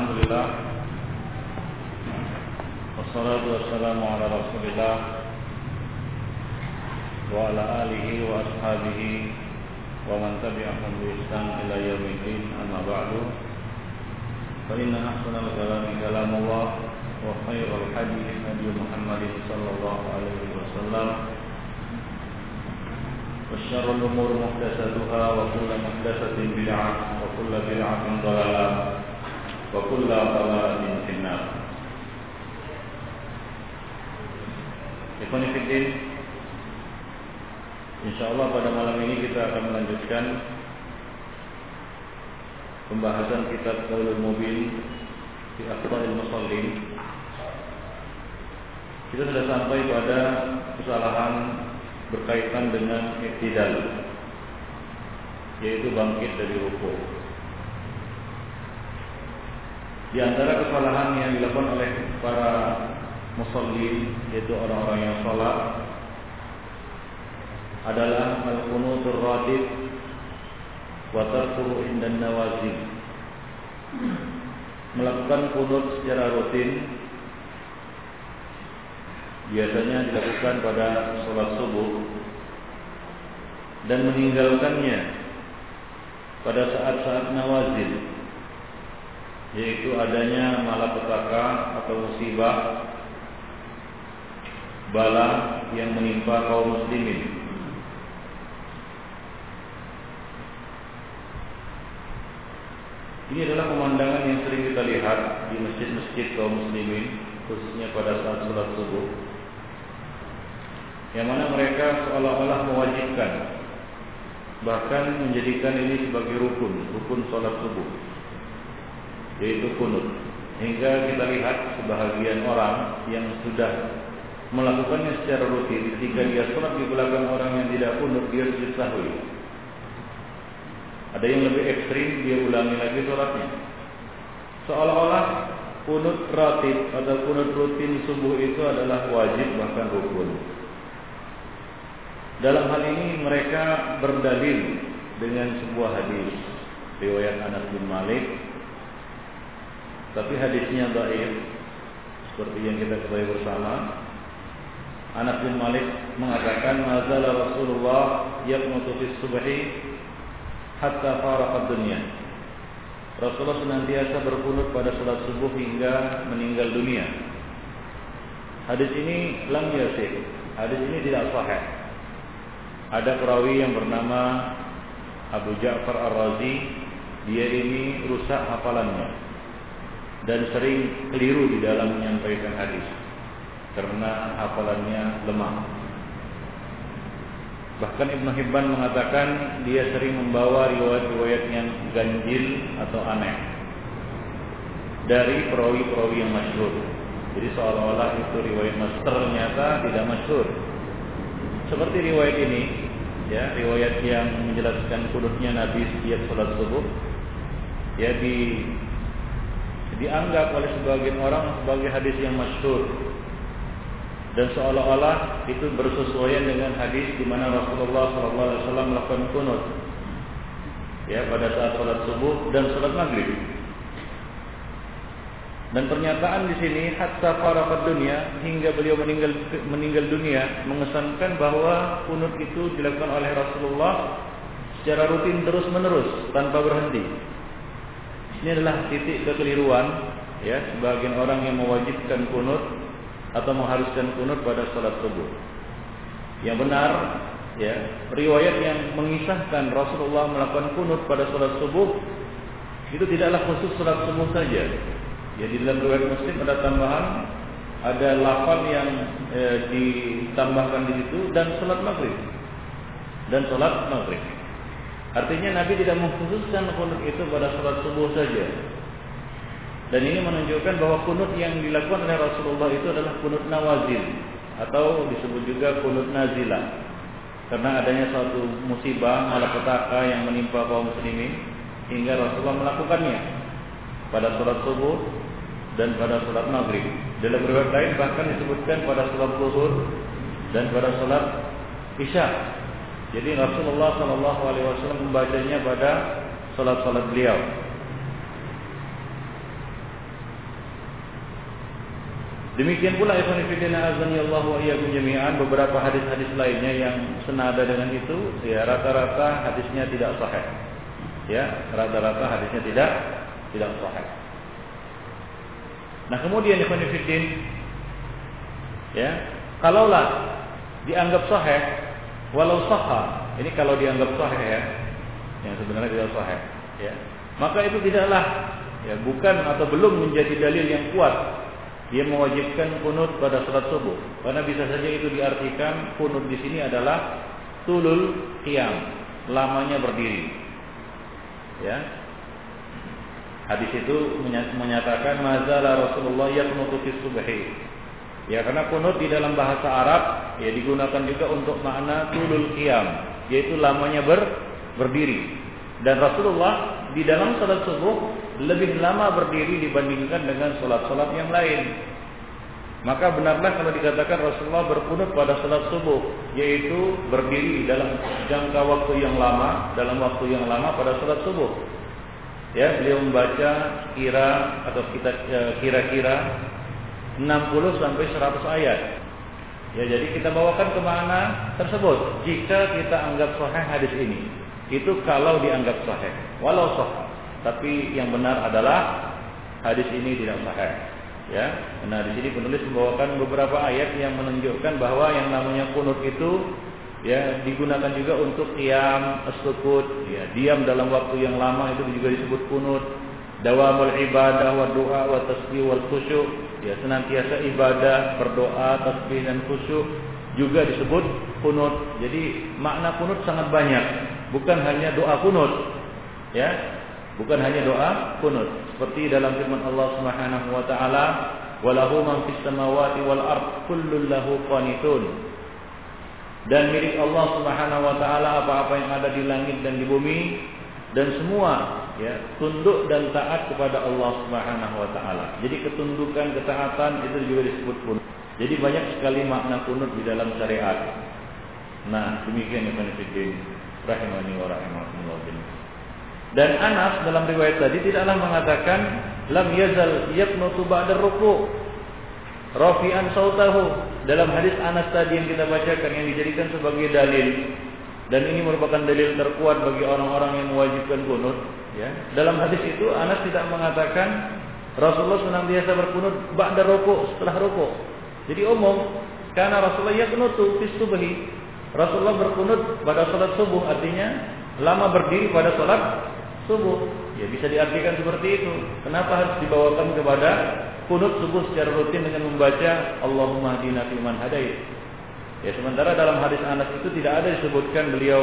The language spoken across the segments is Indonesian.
الحمد لله. والصلاة والسلام على رسول الله وعلى آله وأصحابه ومن تبعهم بإحسان إلى يوم الدين. أما بعد فإن أحسن الكلام كلام الله وخير الحديث نبي محمد صلى الله عليه وسلم. وشر الأمور محدثتها وكل محدثة بدعة وكل بدعة ضلالة. وكل ضلالة في النار Ikhwan Fiddin InsyaAllah pada malam ini kita akan melanjutkan Pembahasan kitab Qaulul Mubin Di Akhbaril Musallin Kita sudah sampai pada kesalahan berkaitan dengan iktidal yaitu bangkit dari ruku. Di antara kesalahan yang dilakukan oleh para musallin yaitu orang-orang yang sholat adalah al-qunutur radid wa tarkuhu indan nawazil. Melakukan kunut secara rutin biasanya dilakukan pada sholat subuh dan meninggalkannya pada saat-saat nawazil yaitu adanya malapetaka atau musibah bala yang menimpa kaum muslimin. Ini adalah pemandangan yang sering kita lihat di masjid-masjid kaum muslimin khususnya pada saat sholat subuh yang mana mereka seolah-olah mewajibkan bahkan menjadikan ini sebagai rukun rukun sholat subuh yaitu kunut. Hingga kita lihat sebahagian orang yang sudah melakukannya secara rutin ketika dia sholat di belakang orang yang tidak kunut dia sujud sahwi ada yang lebih ekstrim dia ulangi lagi sholatnya. Seolah-olah kunut ratib atau kunut rutin subuh itu adalah wajib bahkan rukun. Dalam hal ini mereka berdalil dengan sebuah hadis riwayat Anas bin Malik. Tapi hadisnya dhaif seperti yang kita ketahui bersama. Anas bin Malik mengatakan mazala Rasulullah yaqnutu fi subhi hatta faraqa dunya. Rasulullah senantiasa berkunut pada salat subuh hingga meninggal dunia. Hadis ini lam yasih. Hadis ini tidak sahih ada perawi yang bernama Abu Ja'far Ar-Razi dia ini rusak hafalannya dan sering keliru di dalam menyampaikan hadis. Karena hafalannya lemah. Bahkan Ibn Hibban mengatakan dia sering membawa riwayat-riwayat yang ganjil atau aneh dari perawi-perawi yang masyhur. Jadi seolah-olah itu riwayat masyhur. Ternyata tidak masyhur. Seperti riwayat ini, ya, riwayat yang menjelaskan kunutnya Nabi setiap sholat subuh, ya di dianggap oleh sebagian orang sebagai hadis yang masyhur dan seolah-olah itu bersesuaian dengan hadis di mana Rasulullah SAW melakukan kunut ya pada saat sholat subuh dan sholat maghrib. Dan pernyataan di sini hatta farakat dunia hingga beliau meninggal meninggal dunia mengesankan bahwa kunut itu dilakukan oleh Rasulullah secara rutin terus menerus tanpa berhenti. Ini adalah titik kekeliruan ya sebagian orang yang mewajibkan kunut atau mengharuskan kunut pada salat subuh. Yang benar ya riwayat yang mengisahkan Rasulullah melakukan kunut pada salat subuh itu tidaklah khusus salat subuh saja Ya di dalam riwayat Muslim ada tambahan ada lafal yang e, ditambahkan di situ dan salat maghrib dan salat maghrib. Artinya Nabi tidak mengkhususkan kunut itu pada salat subuh saja. Dan ini menunjukkan bahwa kunut yang dilakukan oleh Rasulullah itu adalah kunut nawazil atau disebut juga kunut nazilah. Karena adanya suatu musibah malapetaka yang menimpa kaum muslimin hingga Rasulullah melakukannya pada salat subuh dan pada sholat maghrib. Dalam riwayat lain bahkan disebutkan pada sholat zuhur dan pada sholat isya. Jadi Rasulullah Shallallahu Alaihi Wasallam membacanya pada sholat-sholat beliau. Demikian pula ikhwan fillah azani Allah wa iyyakum jami'an beberapa hadis-hadis lainnya yang senada dengan itu ya rata-rata hadisnya tidak sahih. Ya, rata-rata hadisnya tidak tidak sahih. Nah, kemudian fillah ya, kalaulah dianggap sahih walau sahha, ini kalau dianggap sahih ya, yang sebenarnya tidak sahih ya. Maka itu tidaklah ya bukan atau belum menjadi dalil yang kuat dia mewajibkan kunut pada salat subuh. Karena bisa saja itu diartikan kunut di sini adalah tulul qiyam, lamanya berdiri. Ya. Hadis itu menyatakan mazala Rasulullah yaqnutu fi subhi. Ya karena kunut di dalam bahasa Arab ya digunakan juga untuk makna tulul qiyam, yaitu lamanya ber, berdiri. Dan Rasulullah di dalam salat subuh lebih lama berdiri dibandingkan dengan salat-salat yang lain. Maka benarlah kalau dikatakan Rasulullah berkunut pada salat subuh, yaitu berdiri dalam jangka waktu yang lama, dalam waktu yang lama pada salat subuh. Ya, beliau membaca kira atau kita e, kira-kira 60 sampai 100 ayat. Ya, jadi kita bawakan ke mana tersebut jika kita anggap sahih hadis ini. Itu kalau dianggap sahih. Walau sahih. Tapi yang benar adalah hadis ini tidak sahih. Ya. Nah, di sini penulis membawakan beberapa ayat yang menunjukkan bahwa yang namanya kunut itu ya digunakan juga untuk qiyam as-sukut, ya, diam dalam waktu yang lama itu juga disebut kunut. Dawamul ibadah wa doa wa tasbih wal khusyuk, ya senantiasa ibadah, berdoa, tasbih dan khusyuk. Juga disebut kunut. Jadi makna kunut sangat banyak. Bukan hanya doa kunut. Ya bukan hanya doa kunut. Seperti dalam firman Allah Subhanahu wa taala walahu man samawati wal ard kullun lahu qanitun. Dan milik Allah Subhanahu wa taala apa-apa yang ada di langit dan di bumi dan semua ya tunduk dan taat kepada Allah Subhanahu wa taala. Jadi ketundukan, ketaatan itu juga disebut kunut. Jadi banyak sekali makna kunut di dalam syariat. Nah, demikian ya Fiddin rahimani wa rahimakumullah Dan Anas dalam riwayat tadi tidaklah mengatakan lam yazal yaqnutu ba'da ruku' rafi'an sautahu dalam hadis Anas tadi yang kita bacakan yang dijadikan sebagai dalil dan ini merupakan dalil terkuat bagi orang-orang yang mewajibkan kunut ya dalam hadis itu Anas tidak mengatakan Rasulullah senantiasa berkunut ba'da ruku' setelah ruku' jadi umum karena Rasulullah fi subhi Rasulullah berkunut pada salat subuh artinya lama berdiri pada salat subuh. Ya bisa diartikan seperti itu. Kenapa harus dibawakan kepada kunut subuh secara rutin dengan membaca Allahumma hdina fiman hadait. Ya sementara dalam hadis Anas itu tidak ada disebutkan beliau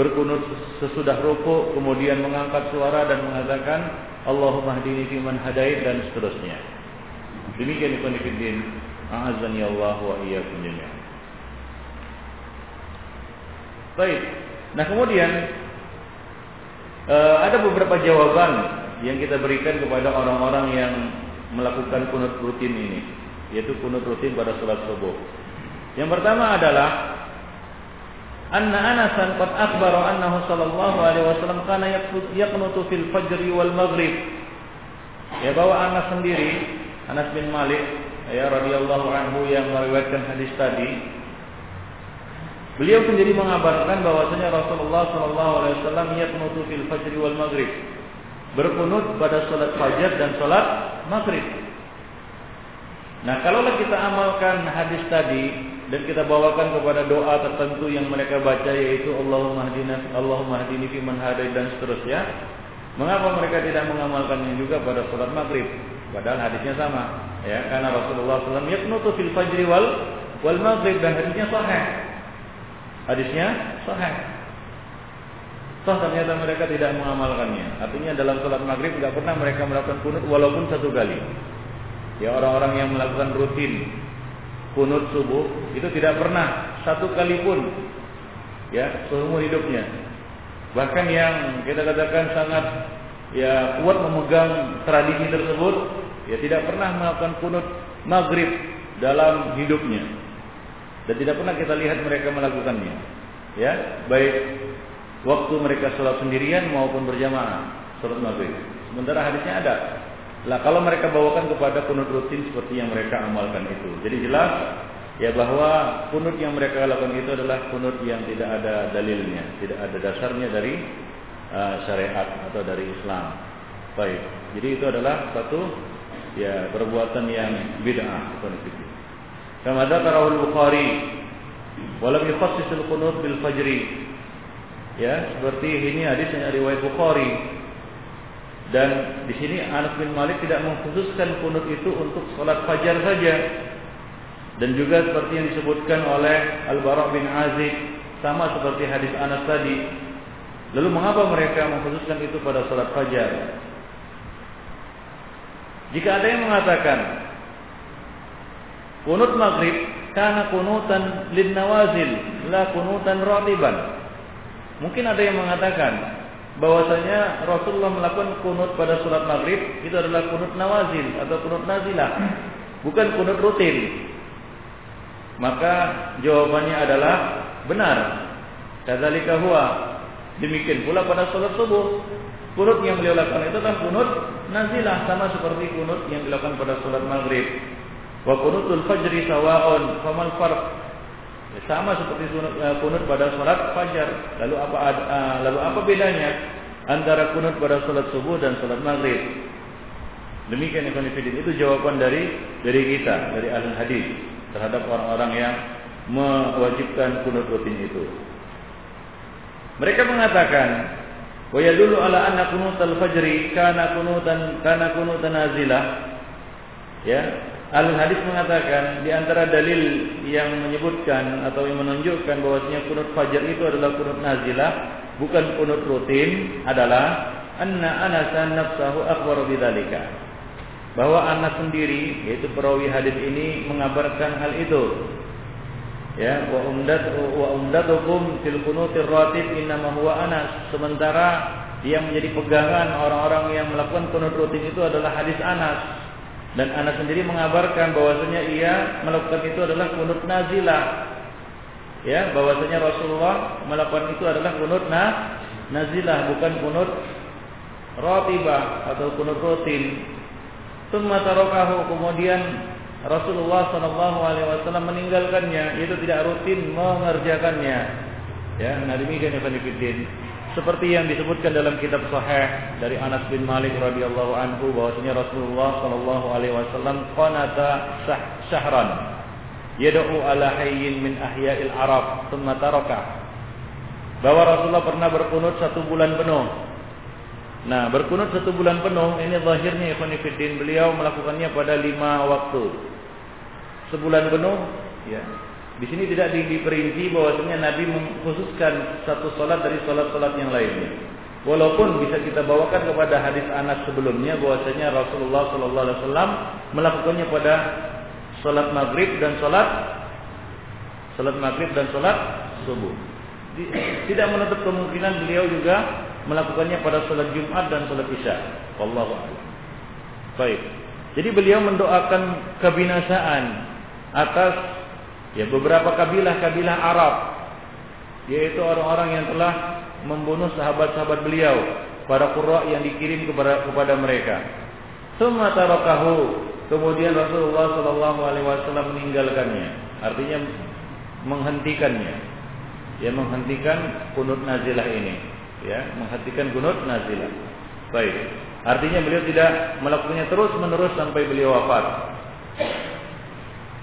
berkunut sesudah ruku kemudian mengangkat suara dan mengatakan Allahumma hdini fiman hadait dan seterusnya. Demikian ikhwan fillah. A'azzani Allah wa iyyakum jami'an. Baik. Nah kemudian uh, ada beberapa jawaban yang kita berikan kepada orang-orang yang melakukan kunut rutin ini, yaitu kunut rutin pada sholat subuh. Yang pertama adalah anna Anasan qad akhbara annahu sallallahu alaihi wasallam kana yaqnutu fil fajr wal maghrib. Ya bahwa Anas sendiri, Anas bin Malik ya radhiyallahu anhu yang meriwayatkan hadis tadi, Beliau sendiri mengabarkan bahwasanya Rasulullah Shallallahu Alaihi Wasallam yaqnutu fil fajr wal maghrib berkunut pada sholat fajar dan sholat maghrib. Nah, kalaulah kita amalkan hadis tadi dan kita bawakan kepada doa tertentu yang mereka baca yaitu Allahumma hdina Allahumma hdini fi man dan seterusnya, mengapa mereka tidak mengamalkannya juga pada sholat maghrib? Padahal hadisnya sama, ya karena Rasulullah SAW yaqnutu fil fajr wal wal maghrib dan hadisnya sahih. Hadisnya sahih. Toh ternyata mereka tidak mengamalkannya. Artinya dalam sholat maghrib tidak pernah mereka melakukan kunut walaupun satu kali. Ya orang-orang yang melakukan rutin kunut subuh itu tidak pernah satu kali pun ya seumur hidupnya. Bahkan yang kita katakan sangat ya kuat memegang tradisi tersebut ya tidak pernah melakukan kunut maghrib dalam hidupnya. Dan tidak pernah kita lihat mereka melakukannya. Ya, baik waktu mereka sholat sendirian maupun berjamaah sholat maghrib. Sementara hadisnya ada. Lah kalau mereka bawakan kepada kunut rutin seperti yang mereka amalkan itu. Jadi jelas ya bahwa kunut yang mereka lakukan itu adalah kunut yang tidak ada dalilnya, tidak ada dasarnya dari uh, syariat atau dari Islam. Baik. Jadi itu adalah satu ya perbuatan yang bid'ah konflik. Kama dzakara al-Bukhari wa lam yukhassis al-qunut bil fajri. Ya, seperti ini hadis yang riwayat Bukhari. Dan di sini Anas bin Malik tidak mengkhususkan kunut itu untuk salat fajar saja. Dan juga seperti yang disebutkan oleh Al-Bara bin Azib sama seperti hadis Anas tadi. Lalu mengapa mereka mengkhususkan itu pada salat fajar? Jika ada yang mengatakan kunut maghrib karena kunutan lin nawazil la kunutan ratiban. Mungkin ada yang mengatakan bahwasanya Rasulullah melakukan kunut pada salat maghrib itu adalah kunut nawazil atau kunut nazilah, bukan kunut rutin. Maka jawabannya adalah benar. Kadzalika huwa. Demikian pula pada salat subuh. Kunut yang beliau lakukan itu adalah kunut nazilah sama seperti kunut yang dilakukan pada sholat maghrib. Wa kunutul fajri sawaun famal farq ya, sama seperti eh, kunut pada sholat fajar. Lalu apa uh, lalu apa bedanya antara kunut pada sholat subuh dan sholat maghrib? Demikian Ibn Fidin itu jawaban dari dari kita dari ahli hadis terhadap orang-orang yang mewajibkan kunut rutin itu. Mereka mengatakan Wa yadullu ala anna kunutal fajri kana kunutan kana kunutan nazilah. Ya, Al hadis mengatakan di antara dalil yang menyebutkan atau yang menunjukkan bahwasanya kunut fajar itu adalah kunut nazilah, bukan kunut rutin adalah anna Anasan nafsahu akhbar bidzalika. Bahwa Anas sendiri yaitu perawi hadis ini mengabarkan hal itu. Ya wa umdat wa umdatukum fil qunutir ratib innama huwa anas. Sementara yang menjadi pegangan orang-orang yang melakukan kunut rutin itu adalah hadis Anas dan Anas sendiri mengabarkan bahwasanya ia melakukan itu adalah kunut nazilah ya bahwasanya Rasulullah melakukan itu adalah kunut na nazilah bukan kunut ratibah atau kunut rutin. Tsumma tarakahu kemudian Rasulullah Shallallahu Alaihi Wasallam meninggalkannya, itu tidak rutin mengerjakannya. Ya, nah demikian Ibn Fiddin. Seperti yang disebutkan dalam kitab Sahih dari Anas bin Malik radhiyallahu anhu bahwasanya Rasulullah Shallallahu Alaihi Wasallam qanata syahran. Yad'u ala hayyin min ahya'il Arab thumma taraka. Bahwa Rasulullah pernah berkunut satu bulan penuh. Nah, berkunut satu bulan penuh ini zahirnya Ibn Fiddin beliau melakukannya pada lima waktu. Sebulan penuh ya di sini tidak diperinci bahwasanya Nabi mengkhususkan satu salat dari salat-salat yang lainnya. Walaupun bisa kita bawakan kepada hadis Anas sebelumnya bahwasanya Rasulullah Shallallahu Alaihi Wasallam melakukannya pada salat maghrib dan salat salat maghrib dan salat subuh. Tidak menutup kemungkinan beliau juga melakukannya pada salat Jumat dan salat Isya. Wallahu a'lam. Baik. Jadi beliau mendoakan kebinasaan atas ya beberapa kabilah-kabilah Arab yaitu orang-orang yang telah membunuh sahabat-sahabat beliau para qurra yang dikirim kepada kepada mereka. Summa tarakahu kemudian Rasulullah sallallahu alaihi wasallam meninggalkannya. Artinya menghentikannya. Ya menghentikan kunut nazilah ini. Ya menghentikan kunut nazilah. Baik. Artinya beliau tidak melakukannya terus menerus sampai beliau wafat.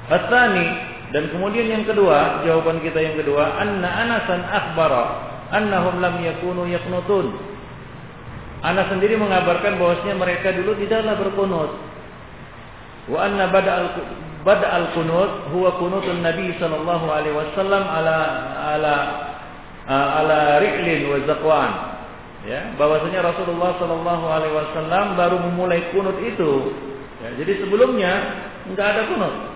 Asani dan kemudian yang kedua, jawaban kita yang kedua, anna Anasan akhbara annahum lam yakunu yaqnutun. Anas sendiri mengabarkan bahwasanya mereka dulu tidaklah berkunut. Wa anna bada al kunut huwa kunutun Nabi sallallahu alaihi wasallam ala ala ala riklin wa zakwan. Ya, bahwasanya Rasulullah sallallahu alaihi wasallam baru memulai kunut itu. Ya, jadi sebelumnya enggak ada kunut.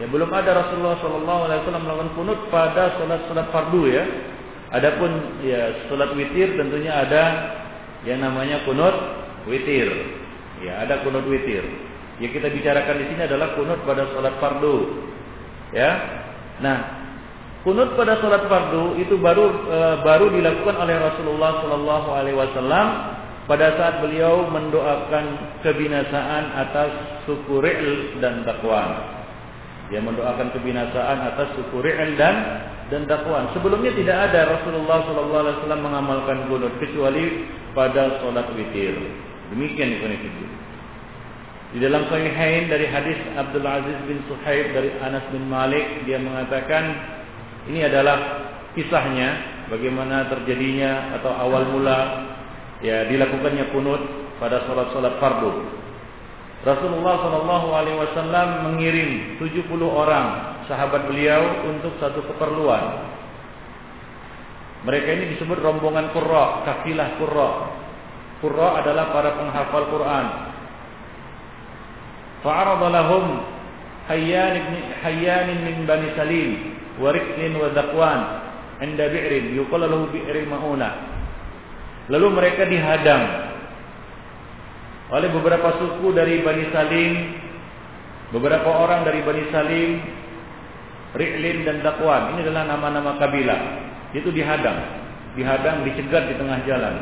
Ya belum ada Rasulullah Shallallahu Alaihi Wasallam melakukan kunut pada sholat-sholat fardu ya. Adapun ya sholat witir tentunya ada yang namanya kunut witir. Ya ada kunut witir. Yang kita bicarakan di sini adalah kunut pada sholat fardu. Ya. Nah kunut pada sholat fardu itu baru e, baru dilakukan oleh Rasulullah Shallallahu Alaihi Wasallam pada saat beliau mendoakan kebinasaan atas suku Ri'l dan Dakwan. Dia mendoakan kebinasaan atas suku Ri'l dan dan Dakwan. Sebelumnya tidak ada Rasulullah wasallam mengamalkan kunut kecuali pada salat witir. Demikian itu Di dalam Sahihain dari hadis Abdul Aziz bin Suhaib dari Anas bin Malik dia mengatakan ini adalah kisahnya bagaimana terjadinya atau awal mula ya dilakukannya kunut pada salat-salat fardu. Rasulullah Shallallahu Alaihi Wasallam mengirim 70 orang sahabat beliau untuk satu keperluan. Mereka ini disebut rombongan Qurra, kafilah Qurra. Qurra adalah para penghafal Quran. Fa'arada lahum Hayyan ibn Hayyan min Bani Salim wa Riklin wa Zakwan inda bi'rin lahu Lalu mereka dihadang oleh beberapa suku dari Bani Salim, beberapa orang dari Bani Salim, Ri'lin dan Dakwan. Ini adalah nama-nama kabilah. Itu dihadang, dihadang, dicegat di tengah jalan.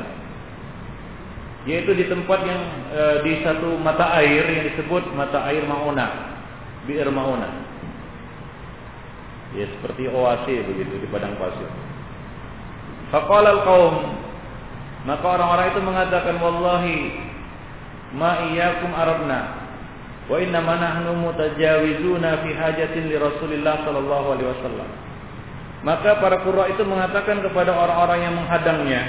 Yaitu di tempat yang e, di satu mata air yang disebut mata air Mauna, Bi'r Mauna. Ya seperti oase begitu di padang pasir. Faqala al-qaum maka orang-orang itu mengatakan wallahi ma iyyakum arabna wa inna ma nahnu mutajawizuna fi hajatin li Rasulillah sallallahu alaihi wasallam. Maka para qurra itu mengatakan kepada orang-orang yang menghadangnya,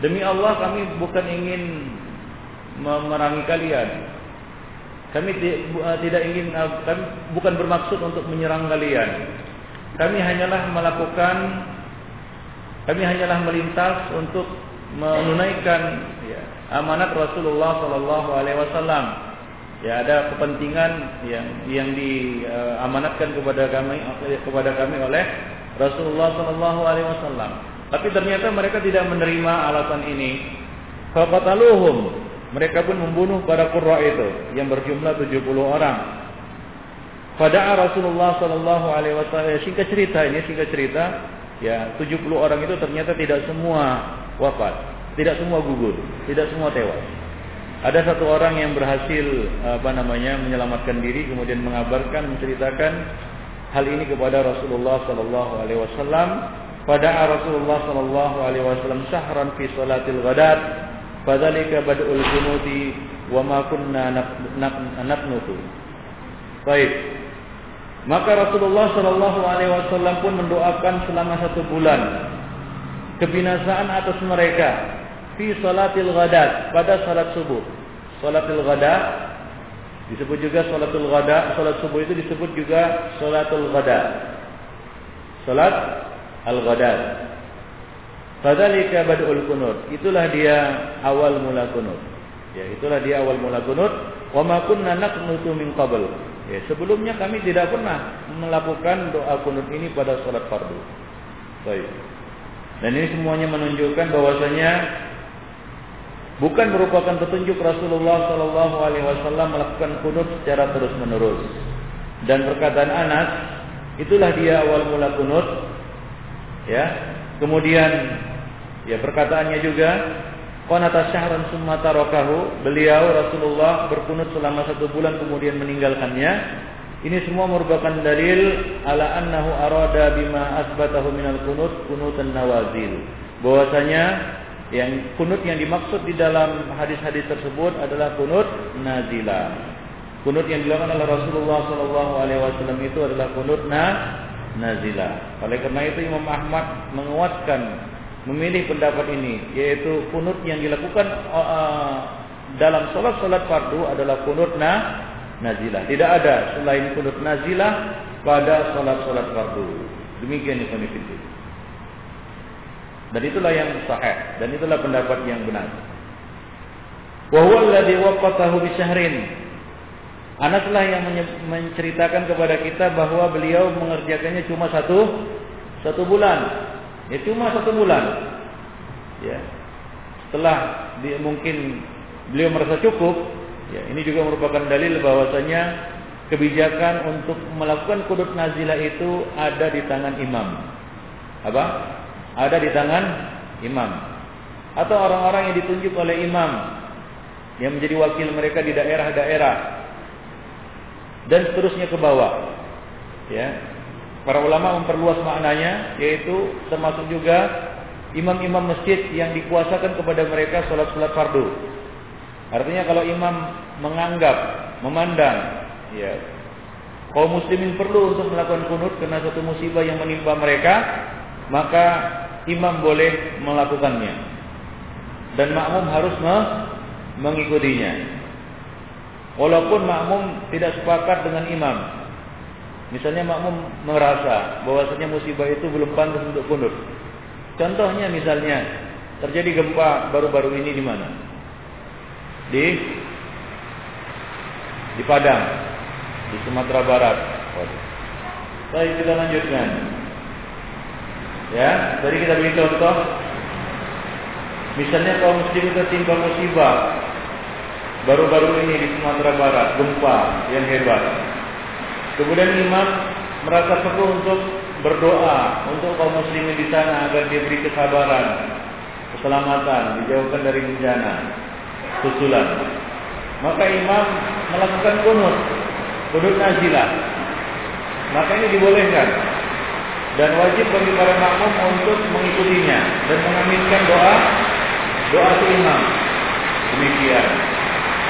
demi Allah kami bukan ingin memerangi kalian. Kami eh, tidak ingin eh, kami bukan bermaksud untuk menyerang kalian. Kami hanyalah melakukan kami hanyalah melintas untuk menunaikan ya, amanat Rasulullah Sallallahu Alaihi Wasallam. Ya ada kepentingan yang yang diamanatkan kepada kami kepada kami oleh Rasulullah Sallallahu Alaihi Wasallam. Tapi ternyata mereka tidak menerima alasan ini. Fakataluhum mereka pun membunuh para qurra itu yang berjumlah 70 orang. Pada Rasulullah Sallallahu Alaihi Wasallam singkat cerita ini singkat cerita ya 70 orang itu ternyata tidak semua wafat. Tidak semua gugur, tidak semua tewas. Ada satu orang yang berhasil apa namanya menyelamatkan diri kemudian mengabarkan menceritakan hal ini kepada Rasulullah sallallahu alaihi wasallam. Pada Rasulullah sallallahu alaihi wasallam sahran fi salatil ghadat fadzalika badul junuti wa ma kunna naqnutu. Baik. Maka Rasulullah sallallahu alaihi wasallam pun mendoakan selama satu bulan kebinasaan atas mereka fi salatil ghadat pada salat subuh. Salatul ghadat disebut juga salatul ghadat, salat subuh itu disebut juga salatul ghadat. Salat al-ghadat. Fadzalika badul kunut. Itulah dia awal mula kunut. Ya, itulah dia awal mula kunut. Wa ma kunna naqnutu min qabl. Ya, sebelumnya kami tidak pernah melakukan doa kunut ini pada salat fardu. Baik. Dan ini semuanya menunjukkan bahwasanya bukan merupakan petunjuk Rasulullah Shallallahu Alaihi Wasallam melakukan kunut secara terus menerus. Dan perkataan Anas itulah dia awal mula kunut. Ya, kemudian ya perkataannya juga Qanata syahran summa tarakahu. Beliau Rasulullah berkunut selama satu bulan kemudian meninggalkannya. Ini semua merupakan dalil ala annahu arada bima asbatahu minal kunut kunutan nawazil. Bahwasanya yang kunut yang dimaksud di dalam hadis-hadis tersebut adalah kunut nazila. Kunut yang dilakukan oleh Rasulullah sallallahu alaihi wasallam itu adalah kunut na nazila. Oleh karena itu Imam Ahmad menguatkan memilih pendapat ini yaitu kunut yang dilakukan uh, dalam salat-salat fardu adalah kunut na nazilah. Tidak ada selain kunut nazilah pada salat-salat fardu. Demikian itu Dan itulah yang sahih dan itulah pendapat yang benar. Wa huwa alladhi waqatahu bi syahrin. Anaslah yang menceritakan kepada kita bahwa beliau mengerjakannya cuma satu satu bulan. Ya cuma satu bulan. Ya. Setelah dia mungkin beliau merasa cukup, Ya, ini juga merupakan dalil bahwasanya kebijakan untuk melakukan kudut nazilah itu ada di tangan imam. Apa? Ada di tangan imam. atau orang-orang yang ditunjuk oleh imam yang menjadi wakil mereka di daerah-daerah dan seterusnya ke bawah. Ya. Para ulama memperluas maknanya yaitu termasuk juga imam-imam masjid yang dikuasakan kepada mereka sholat-sholat fardu. Artinya kalau imam menganggap, memandang, ya, kaum muslimin perlu untuk melakukan kunut karena satu musibah yang menimpa mereka, maka imam boleh melakukannya. Dan makmum harus mengikutinya. Walaupun makmum tidak sepakat dengan imam. Misalnya makmum merasa bahwasanya musibah itu belum pantas untuk kunut. Contohnya misalnya terjadi gempa baru-baru ini di mana? Di di Padang, di Sumatera Barat. Baik kita lanjutkan. Ya, tadi kita beri contoh. Misalnya kaum muslim tertimpa musibah baru-baru ini di Sumatera Barat, gempa yang hebat. Kemudian imam merasa perlu untuk berdoa untuk kaum muslimin di sana agar diberi kesabaran, keselamatan, dijauhkan dari bencana, susulan. Maka imam melakukan kunut, kunut nazilah. Maka ini dibolehkan dan wajib bagi para makmum untuk mengikutinya dan mengaminkan doa doa si imam. Demikian.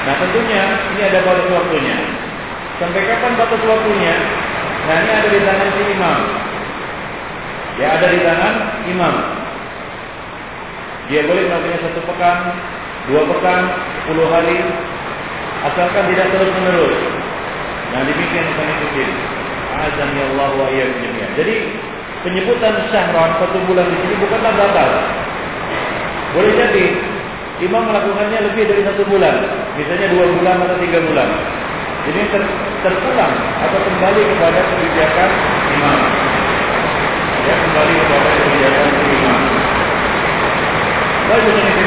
Nah tentunya ini ada batas waktunya. Sampai kapan batas waktunya? Nah ini ada di tangan si imam. Ya ada di tangan imam. Dia boleh melakukannya satu pekan, dua pekan, sepuluh hari, asalkan tidak terus menerus. Nah demikian kami ikutin. Azan ya Allah wa Jadi penyebutan syahran satu bulan di sini bukanlah batal. Boleh jadi imam melakukannya lebih dari satu bulan, misalnya dua bulan atau tiga bulan. Jadi ter terpulang atau kembali kepada kebijakan imam. Ya kembali kepada kebijakan imam. Baik, ini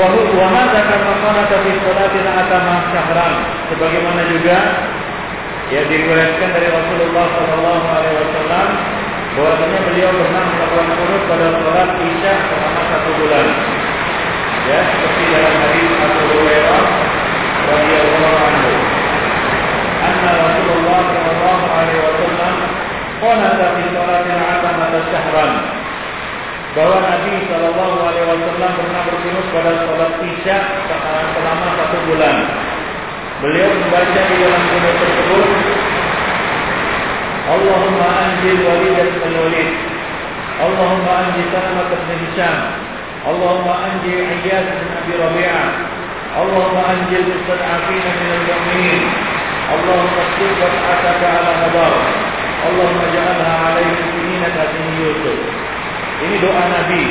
Wahada kama qanata fi salatin atama syahran. Sebagaimana juga ya diriwayatkan dari Rasulullah sallallahu alaihi wasallam bahwasanya beliau pernah melakukan kunut pada salat Isya selama satu bulan. Ya, seperti dalam hadis Abu Hurairah radhiyallahu anhu. Anna Rasulullah sallallahu alaihi wasallam qanata fi salatin atama syahran bahwa Nabi Shallallahu Alaihi Wasallam pernah berkunut pada sholat isya selama satu bulan. Beliau membaca di dalam kunut tersebut, Allahumma anjil walid dan walid, Allahumma anjil Salmat bin Hisham, Allahumma anjil Iyas bin Abi Rabi'ah, Allahumma anjil mustad'afina min al-mu'minin, Allahumma sir wat'ataka ala hadar, Allahumma ja'alha alaihi sinina Yusuf. Ini doa Nabi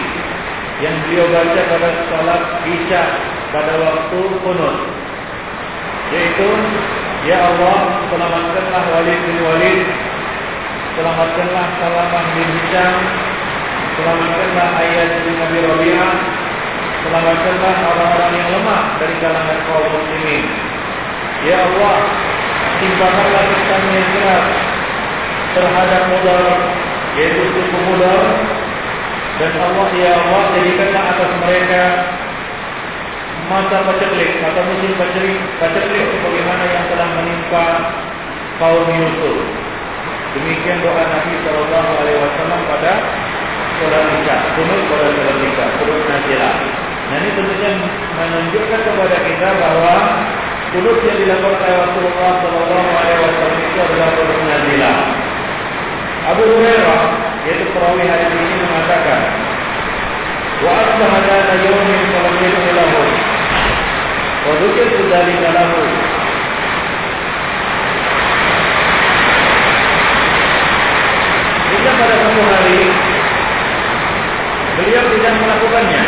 yang beliau baca pada salat Isya pada waktu kunut. Yaitu, Ya Allah, selamatkanlah Walid bin Walid, selamatkanlah Salamah bin Hisham, selamatkanlah Ayat bin Nabi Rabi'ah, selamatkanlah orang-orang yang lemah dari kalangan kaum muslimin. Ya Allah, timpakanlah kami yang keras terhadap mudar, yaitu suku mudar, dan Allah ya Allah jadikanlah atas mereka masa paceklik atau musim paceklik, paceklik sebagaimana yang telah menimpa kaum Yusuf. Demikian doa Nabi Shallallahu Alaihi Wasallam pada sholat isya, kunut pada sholat isya, kunut nazilah. Nah ini tentunya menunjukkan kepada kita bahwa kunut yang dilakukan oleh Rasulullah Shallallahu Alaihi Wasallam itu adalah kunut. Abu Hurairah yaitu perawi hadis ini mengatakan wa yawmin dzikru dzalika lahu Jika pada satu hari beliau tidak melakukannya,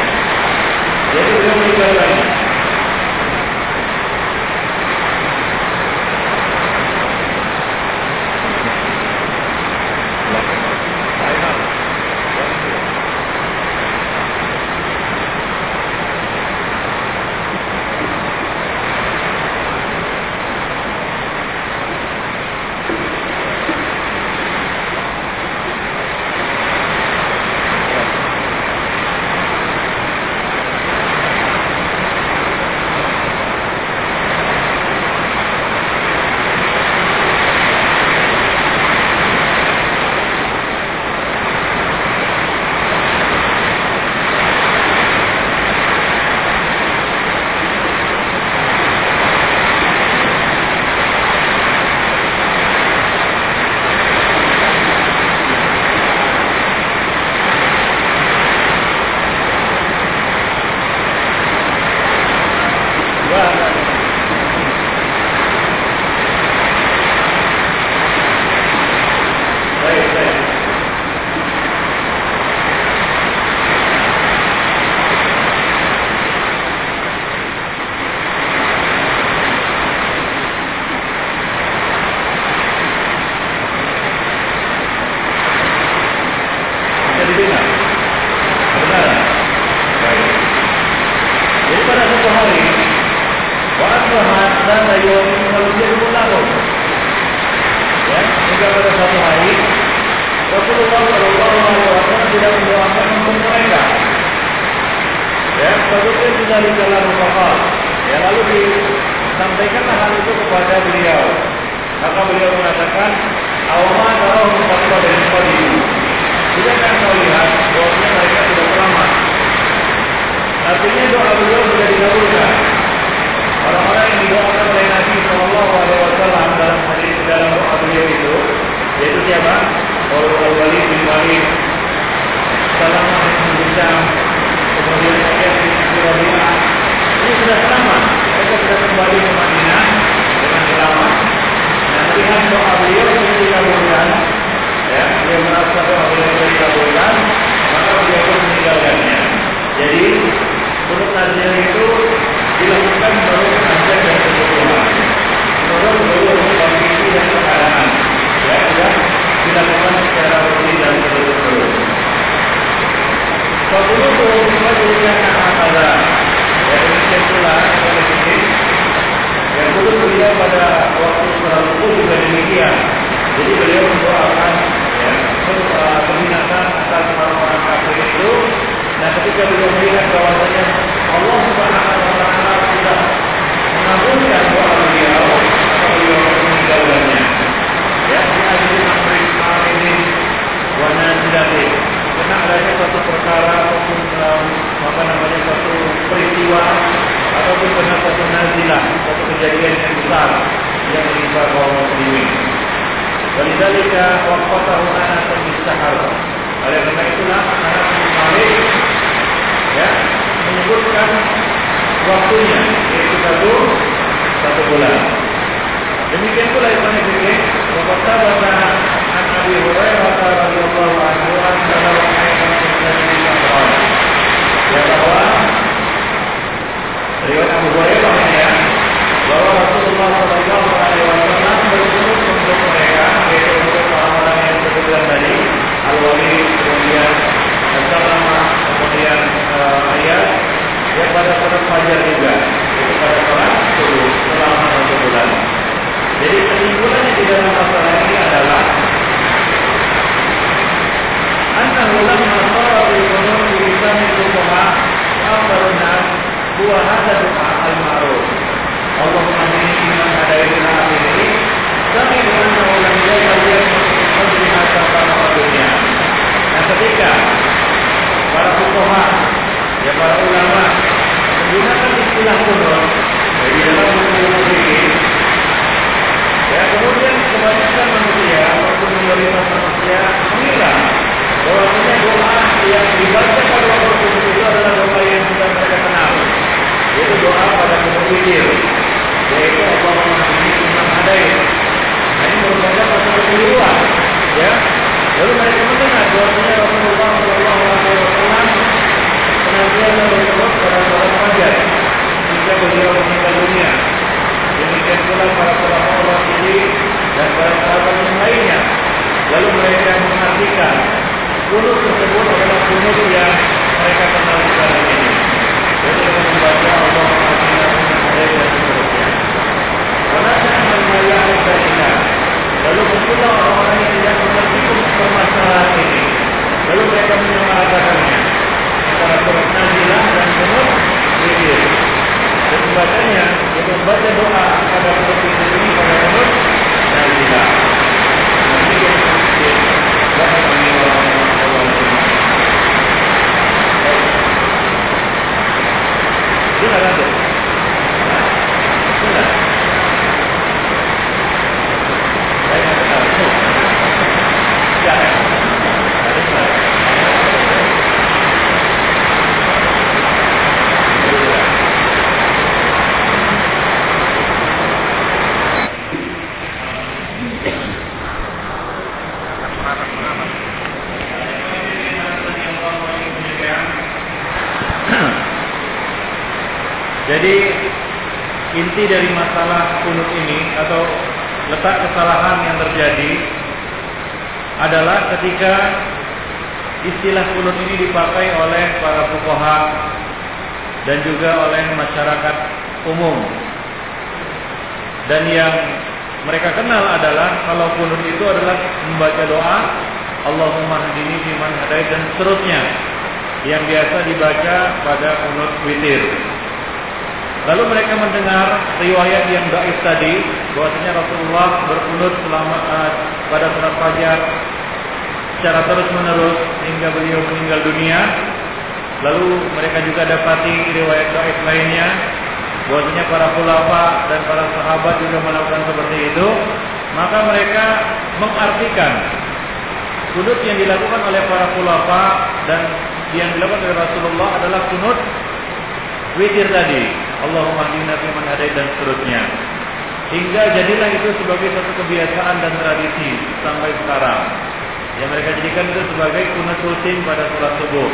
Yang mereka jadikan itu sebagai rutin pada sholat subuh.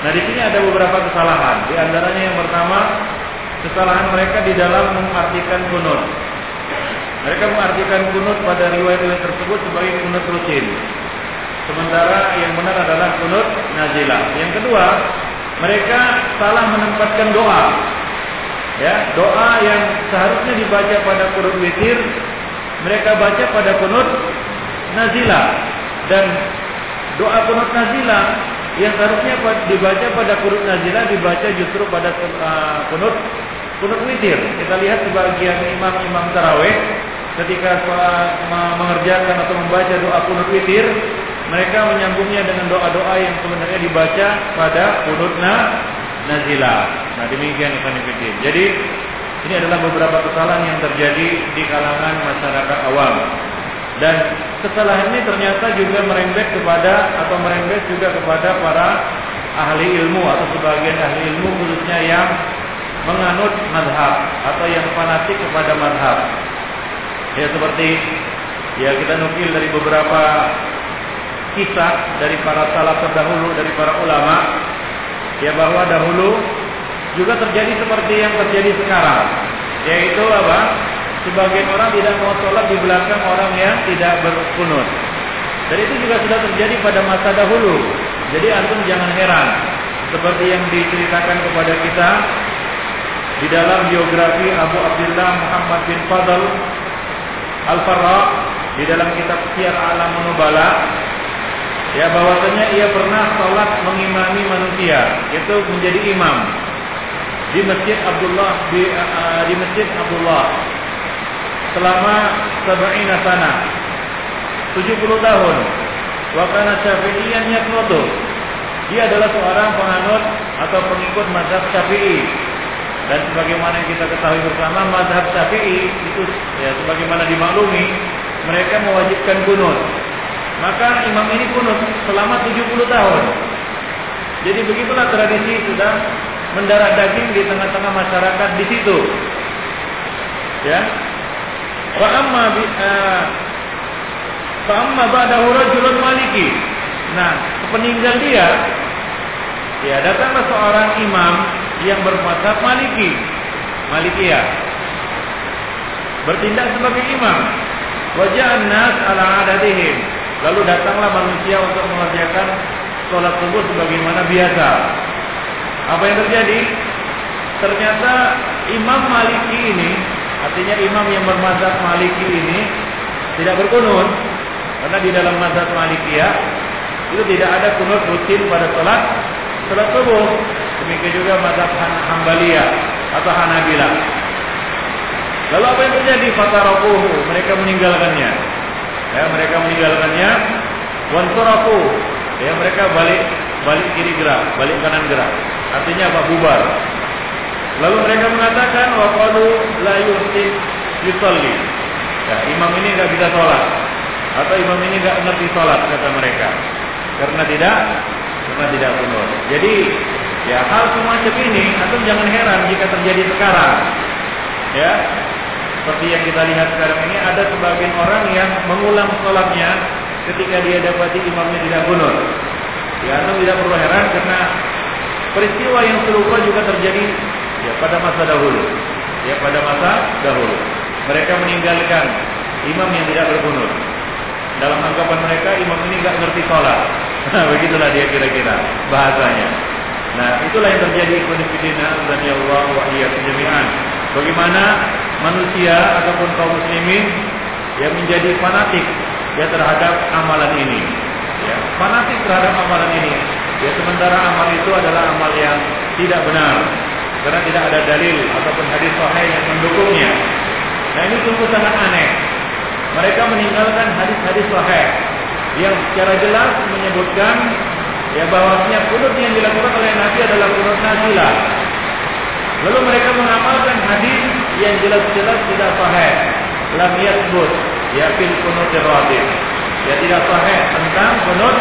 Nah di sini ada beberapa kesalahan. Di antaranya yang pertama kesalahan mereka di dalam mengartikan kunut. Mereka mengartikan kunut pada riwayat-riwayat tersebut sebagai kunut rutin. Sementara yang benar adalah kunut nazilah. Yang kedua, mereka salah menempatkan doa. Ya, doa yang seharusnya dibaca pada kunut witir, mereka baca pada kunut nazilah. Dan doa kunut nazilah yang seharusnya dibaca pada kunut nazilah dibaca justru pada kunut kunut witir. Kita lihat sebagian imam-imam taraweh ketika mengerjakan atau membaca doa kunut witir mereka menyambungnya dengan doa-doa yang sebenarnya dibaca pada kunutna nazilah. Nah demikian Ibn Jadi ini adalah beberapa kesalahan yang terjadi di kalangan masyarakat awam. Dan kesalahan ini ternyata juga merembet kepada atau merembet juga kepada para ahli ilmu atau sebagian ahli ilmu khususnya yang menganut madhab atau yang fanatik kepada madhab. Ya seperti ya kita nukil dari beberapa kisah dari para salaf terdahulu dari para ulama ya bahwa dahulu juga terjadi seperti yang terjadi sekarang yaitu apa sebagian orang tidak mau sholat di belakang orang yang tidak berkunut. Dan itu juga sudah terjadi pada masa dahulu. Jadi antum jangan heran. Seperti yang diceritakan kepada kita di dalam biografi Abu Abdullah Muhammad bin Fadl Al-Farra di dalam kitab Syiar Alam Nubala ya bahwasanya ia pernah sholat mengimami manusia itu menjadi imam di masjid Abdullah di, uh, di masjid Abdullah selama sab'ina sana 70 tahun wa kana syafi'iyan yaqnutu dia adalah seorang penganut atau pengikut mazhab Syafi'i dan sebagaimana yang kita ketahui bersama mazhab Syafi'i itu ya sebagaimana dimaklumi mereka mewajibkan kunut maka imam ini kunut selama 70 tahun. Jadi begitulah tradisi sudah mendarah daging di tengah-tengah masyarakat di situ. Ya. Wa amma bi fa amma maliki. Nah, peninggal dia ya datanglah seorang imam yang bermadzhab Maliki. Malikiyah. Bertindak sebagai imam. Wajah nas ala adatihim Lalu datanglah manusia untuk mengerjakan sholat subuh sebagaimana biasa. Apa yang terjadi? Ternyata Imam Maliki ini, artinya imam yang bermazhab Maliki ini tidak berkunut. Karena di dalam mazhab Malikiyah itu tidak ada kunut rutin pada sholat sholat subuh. Demikian juga mazhab Hambaliyah atau Hanabilah. Lalu apa yang terjadi? Fatarakuhu, mereka meninggalkannya ya mereka meninggalkannya wansurafu ya mereka balik balik kiri gerak balik kanan gerak artinya apa bubar lalu mereka mengatakan wa qalu la yuhsin yusalli. Ya imam ini enggak bisa sholat. Atau imam ini enggak ngerti sholat kata mereka. Karena tidak karena tidak benar. Jadi ya hal semacam ini atau jangan heran jika terjadi sekarang. Ya seperti yang kita lihat sekarang ini ada sebagian orang yang mengulang sholatnya ketika dia dapati imamnya tidak bunur. Ya, atau tidak perlu heran karena peristiwa yang serupa juga terjadi ya pada masa dahulu. Ya, pada masa dahulu. Mereka meninggalkan imam yang tidak berbunur. Dalam anggapan mereka imam ini nggak ngerti sholat. Nah, begitulah dia kira-kira bahasanya. Nah, itulah yang terjadi konfidina dan ya Allah wa jami'an. Bagaimana manusia ataupun kaum muslimin yang menjadi fanatik ya terhadap amalan ini. Ya, fanatik terhadap amalan ini. Ya sementara amal itu adalah amal yang tidak benar. Karena tidak ada dalil ataupun hadis sahih yang mendukungnya. Nah ini sungguh sangat aneh. Mereka meninggalkan hadis-hadis sahih yang secara jelas menyebutkan ya bahwasanya kunut yang dilakukan oleh Nabi adalah kunut nazilah. Lalu mereka mengamalkan hadis yang jelas-jelas tidak sahih. Lam yasbut ya fil kunut rawatib. Ya tidak sahih tentang kunut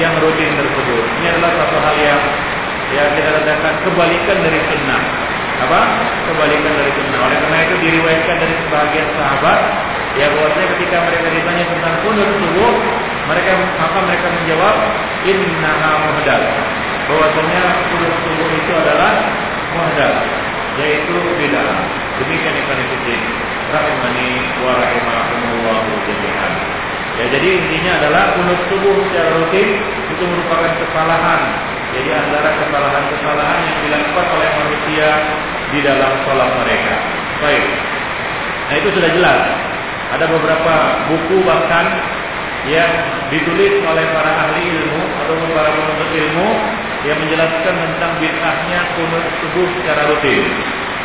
yang rutin tersebut. Ini adalah satu hal yang ya kita katakan kebalikan dari sunnah. Apa? Kebalikan dari sunnah. Oleh karena itu diriwayatkan dari sebagian sahabat ya bahwasanya ketika mereka ditanya tentang kunut subuh, mereka maka mereka menjawab innaha muhdal. Bahwasanya kunut subuh itu adalah muhdal, yaitu bid'ah. Demikian ikan itu rahimani wa rahimakumullah jami'an. Ya, jadi intinya adalah kunut subuh secara rutin itu merupakan kesalahan. Jadi antara kesalahan-kesalahan yang dilakukan oleh manusia di dalam sholat mereka. Baik. Nah itu sudah jelas. Ada beberapa buku bahkan yang ditulis oleh para ahli ilmu atau para penuntut ilmu yang menjelaskan tentang bid'ahnya kunut subuh secara rutin.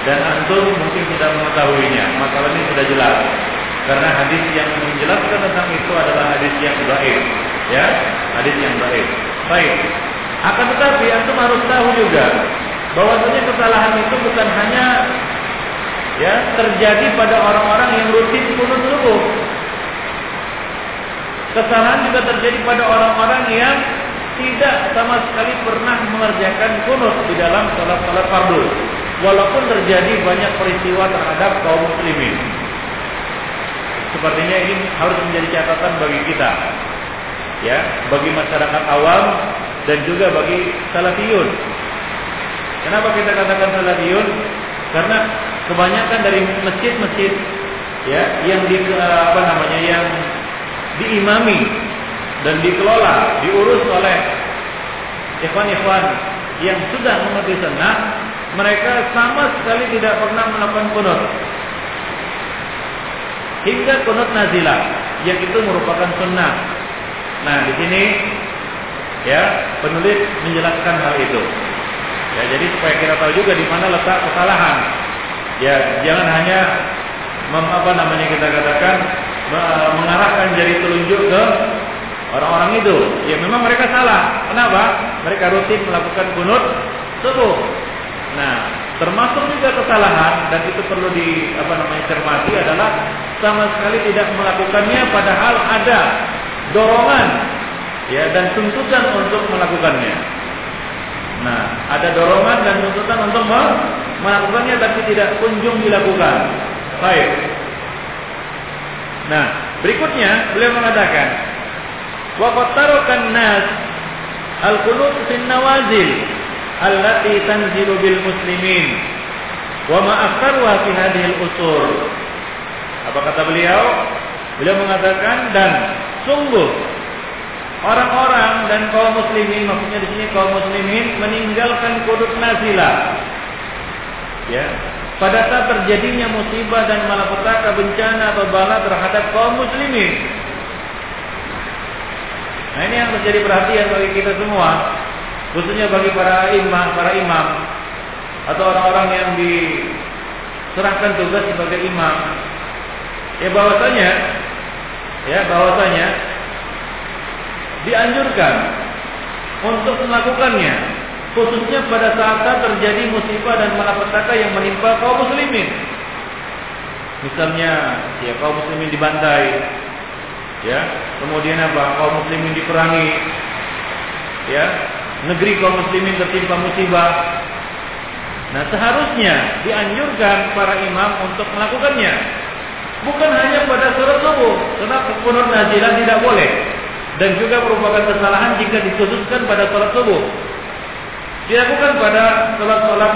Dan antum mungkin sudah mengetahuinya. Masalah ini sudah jelas. Karena hadis yang menjelaskan tentang itu adalah hadis yang baik, ya, hadis yang baik. Baik. Akan tetapi antum harus tahu juga bahwasanya kesalahan itu bukan hanya ya terjadi pada orang-orang yang rutin kunut subuh. Kesalahan juga terjadi pada orang-orang yang tidak sama sekali pernah mengerjakan kunut di dalam salat-salat fardu. Walaupun terjadi banyak peristiwa terhadap kaum muslimin. Sepertinya ini harus menjadi catatan bagi kita. Ya, bagi masyarakat awam dan juga bagi salafiyun. Kenapa kita katakan salafiyun? Karena kebanyakan dari masjid-masjid ya yang di apa namanya yang diimami dan dikelola, diurus oleh ikhwan-ikhwan yang sudah mengerti sunnah, mereka sama sekali tidak pernah melakukan kunut hingga kunut nazilah yang itu merupakan sunnah. Nah, di sini ya penulis menjelaskan hal itu. Ya, jadi supaya kita tahu juga di mana letak kesalahan. Ya, jangan hanya mem, apa namanya kita katakan mengarahkan jari telunjuk ke orang-orang itu. Ya memang mereka salah. Kenapa? Mereka rutin melakukan kunut subuh. Nah, termasuk juga kesalahan dan itu perlu di apa namanya cermati adalah sama sekali tidak melakukannya padahal ada dorongan ya dan tuntutan untuk melakukannya. Nah, ada dorongan dan tuntutan untuk melakukannya tapi tidak kunjung dilakukan. Baik. Nah, berikutnya beliau mengatakan wa qad nas al-qunut fin nawazil allati tanzilu bil muslimin wa ma aktharuha fi hadhihi al-usur. Apa kata beliau? Beliau mengatakan dan sungguh orang-orang dan kaum muslimin maksudnya di sini kaum muslimin meninggalkan kudut nazilah. Ya, pada saat terjadinya musibah dan malapetaka bencana atau bala terhadap kaum muslimin. Nah ini yang menjadi perhatian bagi kita semua khususnya bagi para imam, para imam atau orang-orang yang diserahkan tugas sebagai imam. Ya bahwasanya ya bahwasanya dianjurkan untuk melakukannya khususnya pada saat terjadi musibah dan malapetaka yang menimpa kaum muslimin. Misalnya ya kaum muslimin dibantai ya, kemudian apa? kaum muslimin diperangi ya, negeri kaum muslimin tertimpa musibah. Nah, seharusnya dianjurkan para imam untuk melakukannya. Bukan hanya pada sholat subuh, karena kunut nazilah tidak boleh. Dan juga merupakan kesalahan jika dikhususkan pada sholat subuh. Dilakukan pada sholat-sholat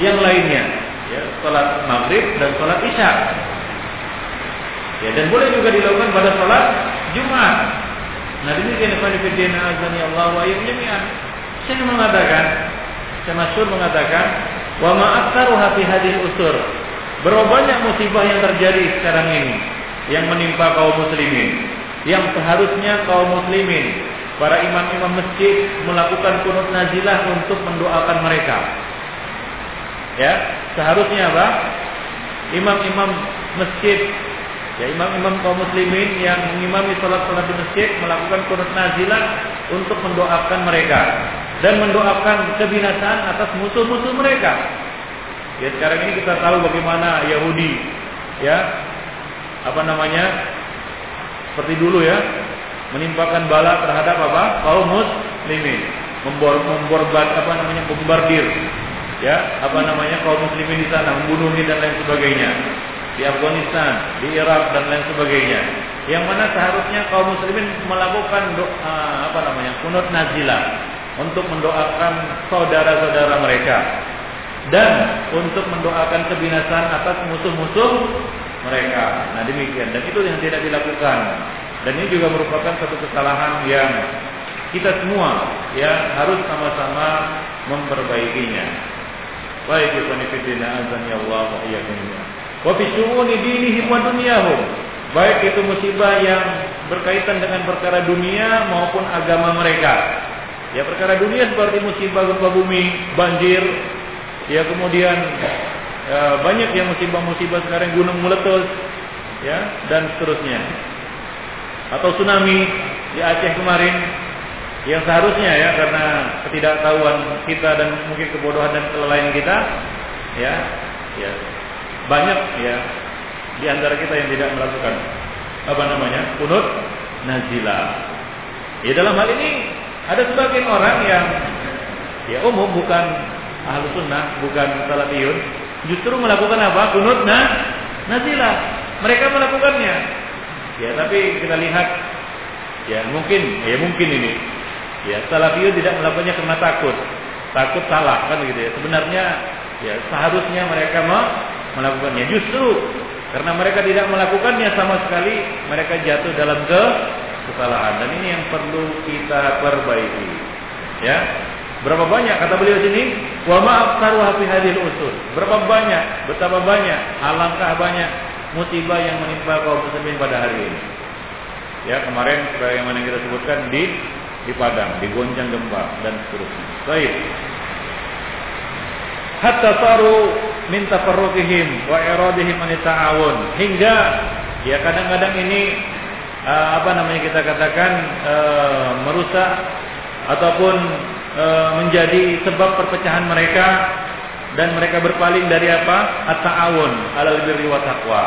yang lainnya, ya, sholat maghrib dan sholat isya. Ya, dan boleh juga dilakukan pada sholat Jumat. Nah, demikian Ibnu Fiddin azani Allah wa jami'an. Saya mengatakan, saya masyhur mengatakan, wa ma'aktaruha hadhihi usur. Berapa banyak musibah yang terjadi sekarang ini yang menimpa kaum muslimin, yang seharusnya kaum muslimin, para imam-imam masjid melakukan kunut nazilah untuk mendoakan mereka. Ya, seharusnya apa? Imam-imam masjid Ya imam-imam kaum muslimin yang mengimami salat-salat di masjid melakukan kunut nazilah untuk mendoakan mereka dan mendoakan kebinasaan atas musuh-musuh mereka. Ya sekarang ini kita tahu bagaimana Yahudi ya apa namanya seperti dulu ya menimpakan bala terhadap apa kaum muslimin membor memborbat apa namanya bombardir ya apa namanya kaum muslimin di sana membunuh dan lain sebagainya di Afghanistan, di Irak dan lain sebagainya. Yang mana seharusnya kaum muslimin melakukan doa apa namanya? kunut nazilah untuk mendoakan saudara-saudara mereka dan untuk mendoakan kebinasaan atas musuh-musuh mereka. Nah, demikian dan itu yang tidak dilakukan. Dan ini juga merupakan satu kesalahan yang kita semua ya harus sama-sama memperbaikinya. Baik, ikhwan fillah azan ya Allah wa iyyakum wa fi syu'uni dinihim wa dunyahum. Baik itu musibah yang berkaitan dengan perkara dunia maupun agama mereka. Ya perkara dunia seperti musibah gempa bumi, banjir, ya kemudian ya, banyak yang musibah-musibah sekarang gunung meletus, ya dan seterusnya. Atau tsunami di Aceh kemarin yang seharusnya ya karena ketidaktahuan kita dan mungkin kebodohan dan kelalaian kita, ya, ya banyak ya di antara kita yang tidak melakukan apa namanya kunut nazila. Ya dalam hal ini ada sebagian orang yang ya umum bukan ahlu sunnah, bukan salafiyun, justru melakukan apa? Kunut nah, nazila. Mereka melakukannya. Ya tapi kita lihat ya mungkin ya mungkin ini ya salafiyun tidak melakukannya karena takut takut salah kan gitu ya sebenarnya ya seharusnya mereka mau melakukannya. Justru karena mereka tidak melakukannya sama sekali, mereka jatuh dalam ke kesalahan. Dan ini yang perlu kita perbaiki. Ya. Berapa banyak kata beliau sini? Wa maaf fi hadil usul. Berapa banyak, betapa banyak, alangkah banyak musibah yang menimpa kaum muslimin pada hari ini. Ya, kemarin sebagaimana kita sebutkan di di Padang, di Gonjang gempa dan seterusnya. Baik hatta saru min tafarruqihim wa iradihim an ta'awun hingga ya kadang-kadang ini uh, apa namanya kita katakan uh, merusak ataupun uh, menjadi sebab perpecahan mereka dan mereka berpaling dari apa at-ta'awun alal birri wa taqwa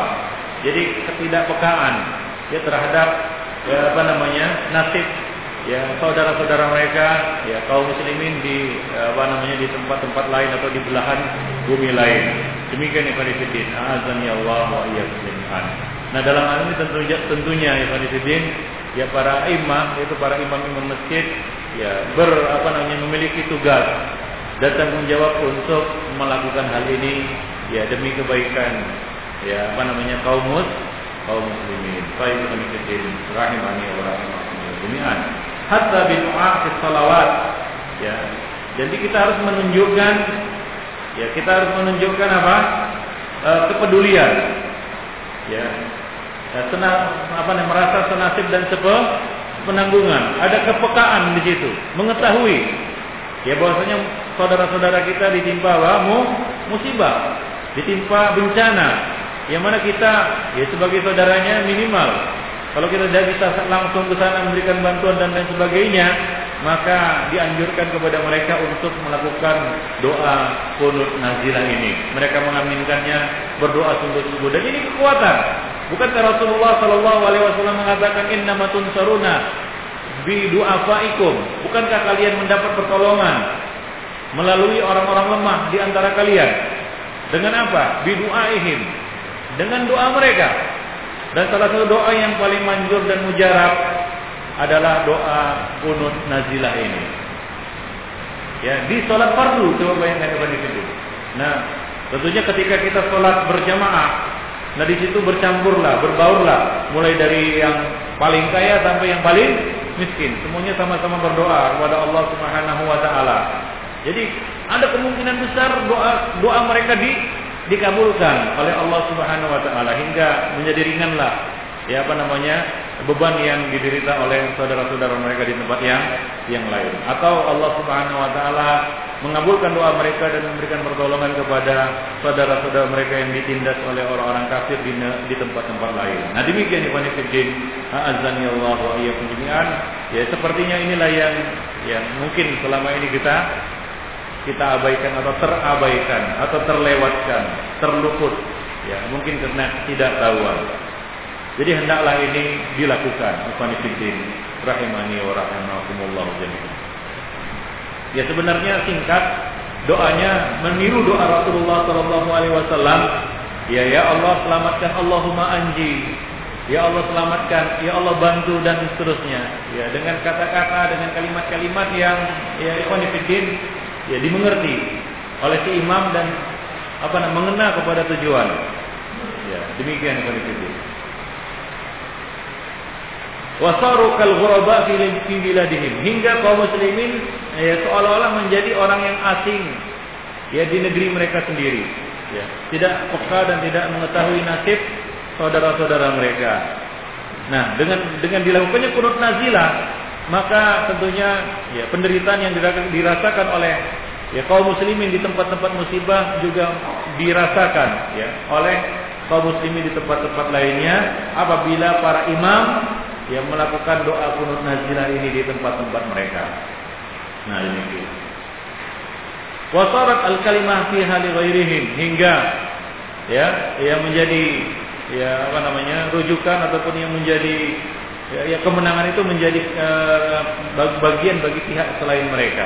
jadi ketidakpekaan ya terhadap ya, apa namanya nasib ya saudara-saudara mereka ya kaum muslimin di apa namanya di tempat-tempat lain atau di belahan bumi lain. Demikian ya Fadifidin. Azan ya Allah wa iyyakum Nah dalam hal ini tentunya tentunya ya Fadifidin ya para imam yaitu para imam-imam masjid ya ber apa namanya memiliki tugas dan tanggung jawab untuk melakukan hal ini ya demi kebaikan ya apa namanya kaum mus kaum muslimin. Baik Fadifidin rahimani wa rahimakumullah jami'an hatta bidu'a fi salawat. Ya. Jadi kita harus menunjukkan ya kita harus menunjukkan apa? E, kepedulian. Ya. Ya senang apa nih merasa senasib dan sepe penanggungan. Ada kepekaan di situ, mengetahui ya bahwasanya saudara-saudara kita ditimpa apa? musibah, ditimpa bencana. Yang mana kita ya sebagai saudaranya minimal kalau kita tidak bisa langsung ke sana memberikan bantuan dan lain sebagainya, maka dianjurkan kepada mereka untuk melakukan doa kunut nazilah ini. Mereka mengaminkannya, berdoa sungguh-sungguh dan ini kekuatan. Bukankah Rasulullah Shallallahu Alaihi Wasallam mengatakan Inna matun saruna bi du'afaikum. Bukankah kalian mendapat pertolongan melalui orang-orang lemah di antara kalian? Dengan apa? Bi du'aihim. Dengan doa mereka. Dan salah satu doa yang paling manjur dan mujarab adalah doa kunut nazilah ini. Ya, di sholat fardu coba bayangkan kepada itu. Nah, tentunya ketika kita sholat berjamaah, nah di situ bercampurlah, berbaurlah, mulai dari yang paling kaya sampai yang paling miskin. Semuanya sama-sama berdoa kepada Allah Subhanahu wa taala. Jadi, ada kemungkinan besar doa doa mereka di dikabulkan oleh Allah Subhanahu wa taala hingga menjadi ringanlah ya apa namanya beban yang diderita oleh saudara-saudara mereka di tempat yang yang lain atau Allah Subhanahu wa taala mengabulkan doa mereka dan memberikan pertolongan kepada saudara-saudara mereka yang ditindas oleh orang-orang kafir di, di tempat-tempat lain. Nah demikian Ibn Fiddin, azani Allah wa jami'an. Ya sepertinya inilah yang yang mungkin selama ini kita kita abaikan atau terabaikan atau terlewatkan, terluput. Ya mungkin karena tidak tahuan. Jadi hendaklah ini dilakukan. Ibn Fiddin, rahimani wa rahimakumullah. Ya sebenarnya singkat doanya meniru doa Rasulullah Wasallam. Ya ya Allah selamatkan Allahumma anji. Ya Allah selamatkan, ya Allah bantu dan seterusnya. Ya dengan kata-kata dengan kalimat-kalimat yang ya ikhwan ya dimengerti oleh si imam dan apa namanya mengena kepada tujuan. Ya, demikian ikhwan wasaru kal ghuraba fi biladihim. Hingga kaum muslimin ya seolah-olah menjadi orang yang asing. Ya di negeri mereka sendiri. Ya. Tidak peka dan tidak mengetahui nasib saudara-saudara mereka. Nah dengan dengan dilakukannya kunut nazilah maka tentunya ya penderitaan yang dirasakan oleh ya kaum muslimin di tempat-tempat musibah juga dirasakan ya oleh kaum muslimin di tempat-tempat lainnya apabila para imam yang melakukan doa kunut nazilah ini di tempat-tempat mereka. Nah ini. Wasarat al kalimah fi hali ghairihim hingga ya yang menjadi ya apa namanya rujukan ataupun yang menjadi ya, ya kemenangan itu menjadi uh, bagian bagi pihak selain mereka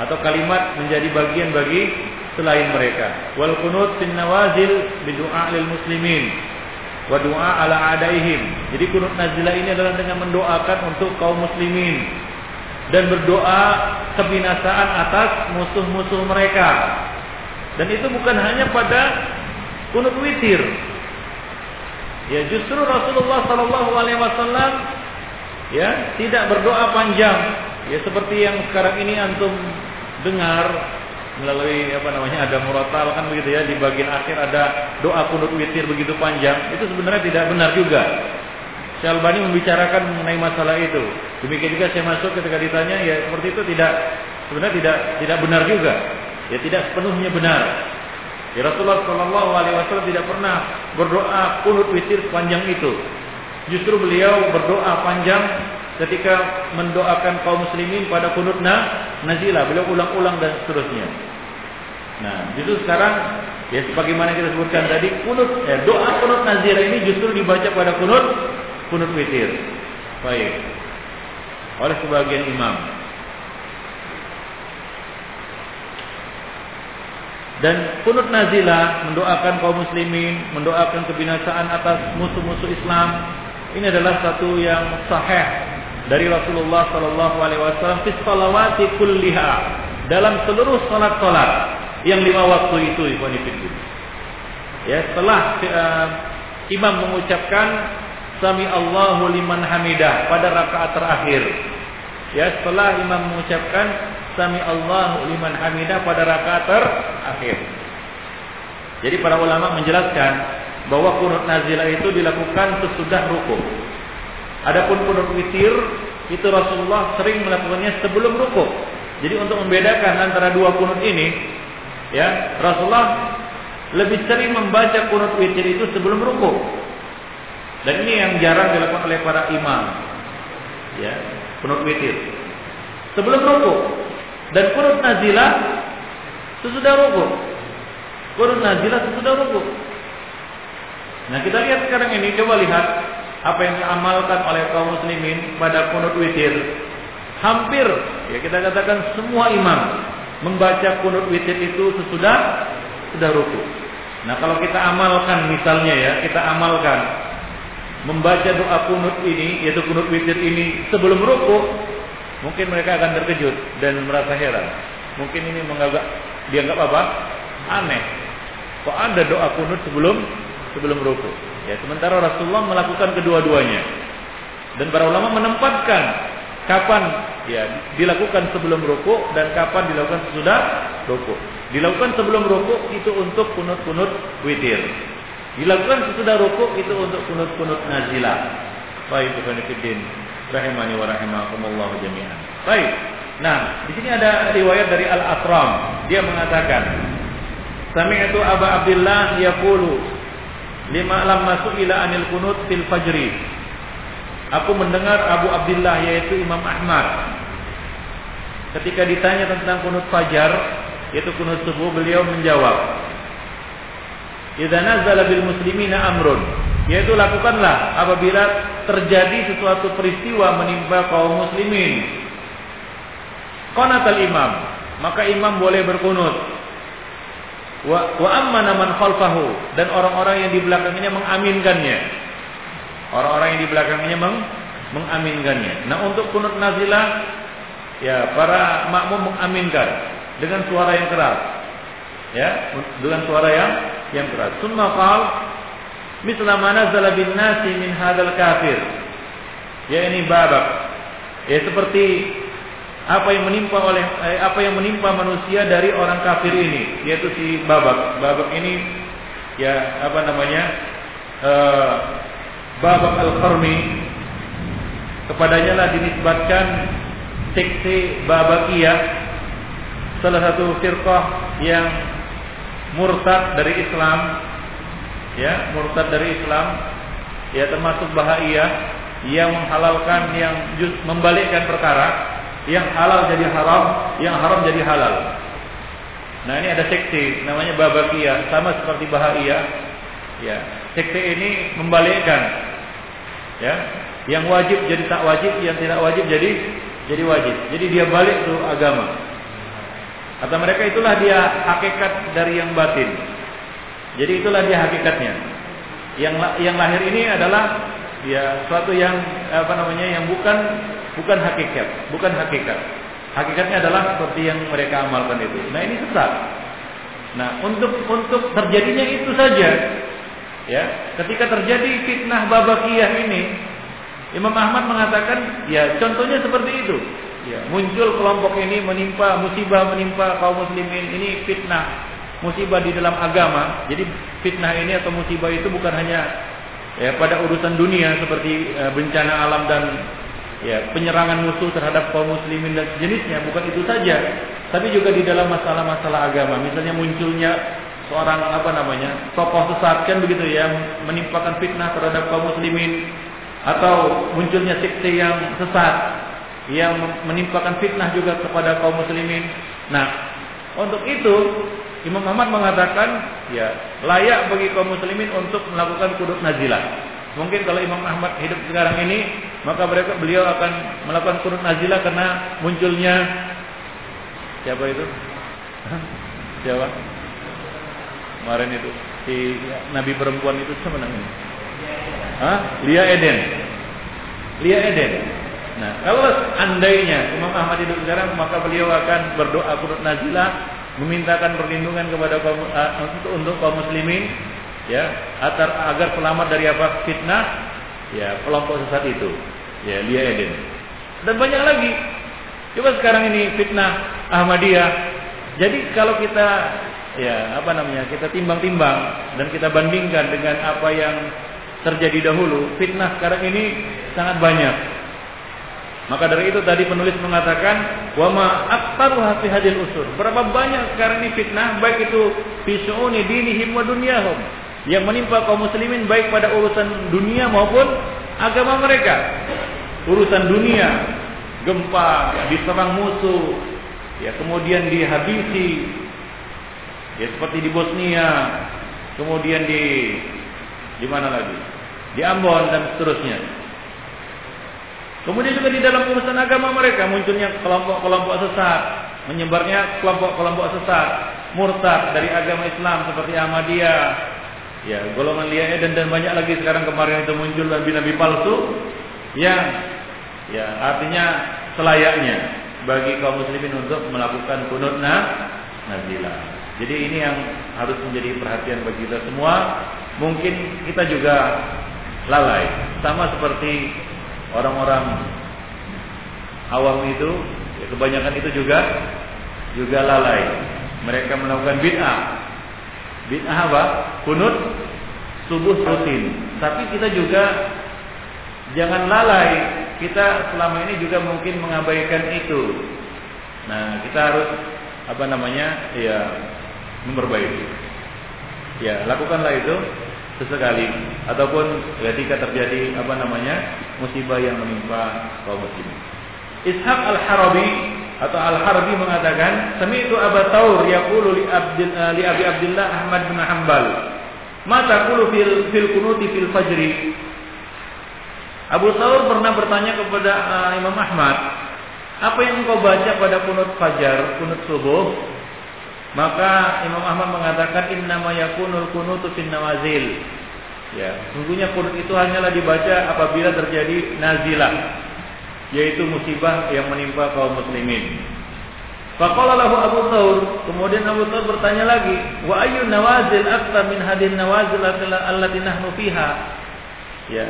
atau kalimat menjadi bagian bagi selain mereka wal kunut fin nawazil bi du'a lil muslimin wa doa ala adaihim. Jadi kunut nazilah ini adalah dengan mendoakan untuk kaum muslimin dan berdoa kebinasaan atas musuh-musuh mereka. Dan itu bukan hanya pada kunut witir. Ya justru Rasulullah Sallallahu Alaihi Wasallam ya tidak berdoa panjang ya seperti yang sekarang ini antum dengar melalui apa namanya ada muratal kan begitu ya di bagian akhir ada doa kunut witir begitu panjang itu sebenarnya tidak benar juga. Syalbani membicarakan mengenai masalah itu. Demikian juga saya masuk ketika ditanya ya seperti itu tidak sebenarnya tidak tidak benar juga. Ya tidak sepenuhnya benar. Ya Rasulullah Shallallahu Alaihi Wasallam tidak pernah berdoa kunut witir sepanjang itu. Justru beliau berdoa panjang ketika mendoakan kaum muslimin pada kunut nazilah beliau ulang-ulang dan seterusnya. Nah justru sekarang ya sebagaimana kita sebutkan tadi kunut ya, doa kunut nazilah ini justru dibaca pada kunut kunut witir. Baik. Oleh sebagian imam. Dan kunut nazilah mendoakan kaum muslimin mendoakan kebinasaan atas musuh-musuh Islam ini adalah satu yang sahih dari Rasulullah Sallallahu Alaihi Wasallam fi salawati kulliha dalam seluruh salat-salat yang lima waktu itu ibu Ya, setelah uh, imam mengucapkan sami Allahu liman hamidah pada rakaat terakhir. Ya, setelah imam mengucapkan sami Allahu liman hamidah pada rakaat terakhir. Jadi para ulama menjelaskan bahwa kunut nazilah itu dilakukan sesudah rukuk. Adapun kunut witir itu Rasulullah sering melakukannya sebelum rukuk. Jadi untuk membedakan antara dua kunut ini, ya Rasulullah lebih sering membaca kunut witir itu sebelum rukuk. Dan ini yang jarang dilakukan oleh para imam. Ya, kunut witir. Sebelum rukuk. Dan kunut nazilah sesudah rukuk. Kunut nazilah sesudah rukuk. Nah, kita lihat sekarang ini coba lihat apa yang diamalkan oleh kaum muslimin pada kunut witir. Hampir ya kita katakan semua imam membaca kunut witir itu sesudah sudah ruku. Nah, kalau kita amalkan misalnya ya, kita amalkan membaca doa kunut ini yaitu kunut witir ini sebelum ruku, mungkin mereka akan terkejut dan merasa heran. Mungkin ini menganggap dianggap apa? Aneh. Kok ada doa kunut sebelum sebelum ruku? Ya, sementara Rasulullah melakukan kedua-duanya. Dan para ulama menempatkan kapan ya dilakukan sebelum rukuk dan kapan dilakukan sesudah rukuk. Dilakukan sebelum rukuk itu untuk kunut-kunut witir. Dilakukan sesudah rukuk itu untuk kunut-kunut nazilah. Baik, Ibnu Fiddin, rahimani wa rahimakumullah jami'an. Baik. Nah, di sini ada riwayat dari Al-Atram. Dia mengatakan, Sami'tu Abu Abdullah yaqulu lima lam ila anil kunut fil fajri. Aku mendengar Abu Abdullah yaitu Imam Ahmad ketika ditanya tentang kunut fajar yaitu kunut subuh beliau menjawab Idza nazala bil muslimina amrun yaitu lakukanlah apabila terjadi sesuatu peristiwa menimpa kaum muslimin. Qanatal imam, maka imam boleh berkunut. Wa wa ammana man khalfahu dan orang-orang yang di belakangnya mengaminkannya. Orang-orang yang di belakangnya meng mengaminkannya. Nah, untuk kunut nazilah ya para makmum mengaminkan dengan suara yang keras. Ya, dengan suara yang yang keras. Summa qal misla ma nazala bin nasi min hadzal kafir. Ya ini babak. Ya seperti apa yang menimpa oleh eh, apa yang menimpa manusia dari orang kafir ini, yaitu si babak. Babak ini ya apa namanya? Uh, babak al-Qarmi kepadanya lah dinisbatkan sekte Babakiyah salah satu firqah yang murtad dari Islam ya murtad dari Islam ya termasuk bahagia yang menghalalkan yang membalikkan perkara yang halal jadi haram yang haram jadi halal. Nah ini ada sekte namanya Babakiyah sama seperti bahagia ya sekte ini membalikkan ya yang wajib jadi tak wajib yang tidak wajib jadi jadi wajib. Jadi dia balik tuh agama. Kata mereka itulah dia hakikat dari yang batin. Jadi itulah dia hakikatnya. Yang yang lahir ini adalah ya suatu yang apa namanya yang bukan bukan hakikat, bukan hakikat. Hakikatnya adalah seperti yang mereka amalkan itu. Nah, ini sesat. Nah, untuk untuk terjadinya itu saja ya, ketika terjadi fitnah babakiyah ini, Imam Ahmad mengatakan, ya contohnya seperti itu. Ya, muncul kelompok ini menimpa musibah menimpa kaum muslimin ini fitnah musibah di dalam agama. Jadi fitnah ini atau musibah itu bukan hanya ya pada urusan dunia seperti uh, bencana alam dan ya penyerangan musuh terhadap kaum muslimin dan sejenisnya, bukan itu saja, tapi juga di dalam masalah-masalah agama. Misalnya munculnya seorang apa namanya tokoh sesat kan begitu ya menimpakan fitnah terhadap kaum muslimin atau munculnya sekte yang sesat yang menimpakan fitnah juga kepada kaum muslimin. Nah, untuk itu Imam Ahmad mengatakan ya layak bagi kaum muslimin untuk melakukan kudut nazilah. Mungkin kalau Imam Ahmad hidup sekarang ini, maka mereka beliau akan melakukan kudut nazilah karena munculnya siapa itu? siapa? Kemarin itu si nabi perempuan itu siapa namanya? Hah? Lia Eden. Lia Eden. Nah, kalau andainya Imam Ahmad hidup sekarang, maka beliau akan berdoa kudut nazilah memintakan perlindungan kepada kaum uh, untuk, kaum muslimin ya agar agar selamat dari apa? Fitnah ya kelompok sesat itu. Ya Lia Eden dan banyak lagi. Coba sekarang ini fitnah Ahmadiyah. Jadi kalau kita ya apa namanya kita timbang-timbang dan kita bandingkan dengan apa yang terjadi dahulu fitnah sekarang ini sangat banyak maka dari itu tadi penulis mengatakan wa ma aktaruha fi hadil usul. Berapa banyak sekarang ini fitnah baik itu fi syu'uni dinihim wa dunyahum yang menimpa kaum muslimin baik pada urusan dunia maupun agama mereka. Urusan dunia, gempa, diserang musuh, ya kemudian dihabisi ya seperti di Bosnia, kemudian di di mana lagi? Di Ambon dan seterusnya. Kemudian juga di dalam urusan agama mereka munculnya kelompok-kelompok sesat, menyebarnya kelompok-kelompok sesat, murtad dari agama Islam seperti Ahmadiyah, ya golongan Lia Eden dan banyak lagi sekarang kemarin itu muncul nabi-nabi palsu yang ya artinya selayaknya bagi kaum muslimin untuk melakukan kunut nazilah. Jadi ini yang harus menjadi perhatian bagi kita semua. Mungkin kita juga lalai sama seperti orang-orang awam itu ya kebanyakan itu juga juga lalai. Mereka melakukan bid'ah. Bid'ah apa? Kunut subuh rutin. Tapi kita juga jangan lalai. Kita selama ini juga mungkin mengabaikan itu. Nah, kita harus apa namanya? ya memperbaiki. Ya, lakukanlah itu sesekali ataupun ketika terjadi apa namanya? musibah yang menimpa kaum muslimin. Ishaq Al-Harabi atau Al-Harbi mengatakan, "Sami'tu Abu Thaur yaqulu li Abdul li Abi Abdullah Ahmad bin Hanbal, "Ma taqulu fil fil kunuti fil fajri?" Abu Thaur pernah bertanya kepada uh, Imam Ahmad, "Apa yang engkau baca pada kunut fajar, kunut subuh?" Maka Imam Ahmad mengatakan, "Innama yakunul kunutu fin nawazil." Ya, sungguhnya kunut itu hanyalah dibaca apabila terjadi nazilah, yaitu musibah yang menimpa kaum muslimin. Faqala lahu Abu Thawr, kemudian Abu Thawr bertanya lagi, "Wa ayyu nawazil akthar min hadin nawazil allati nahnu fiha?" Ya.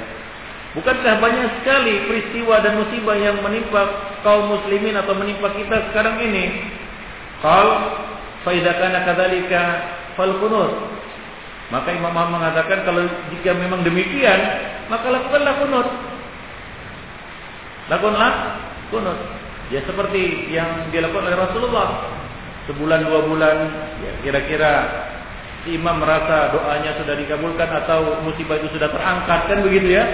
Bukankah banyak sekali peristiwa dan musibah yang menimpa kaum muslimin atau menimpa kita sekarang ini? Qal fa idza kana kadzalika fal qunut. Maka Imam Ahmad mengatakan kalau jika memang demikian, maka lakukanlah kunut. Lakukanlah kunut. Ya seperti yang dilakukan oleh Rasulullah. Sebulan dua bulan, ya kira-kira si imam merasa doanya sudah dikabulkan atau musibah itu sudah terangkat kan begitu ya?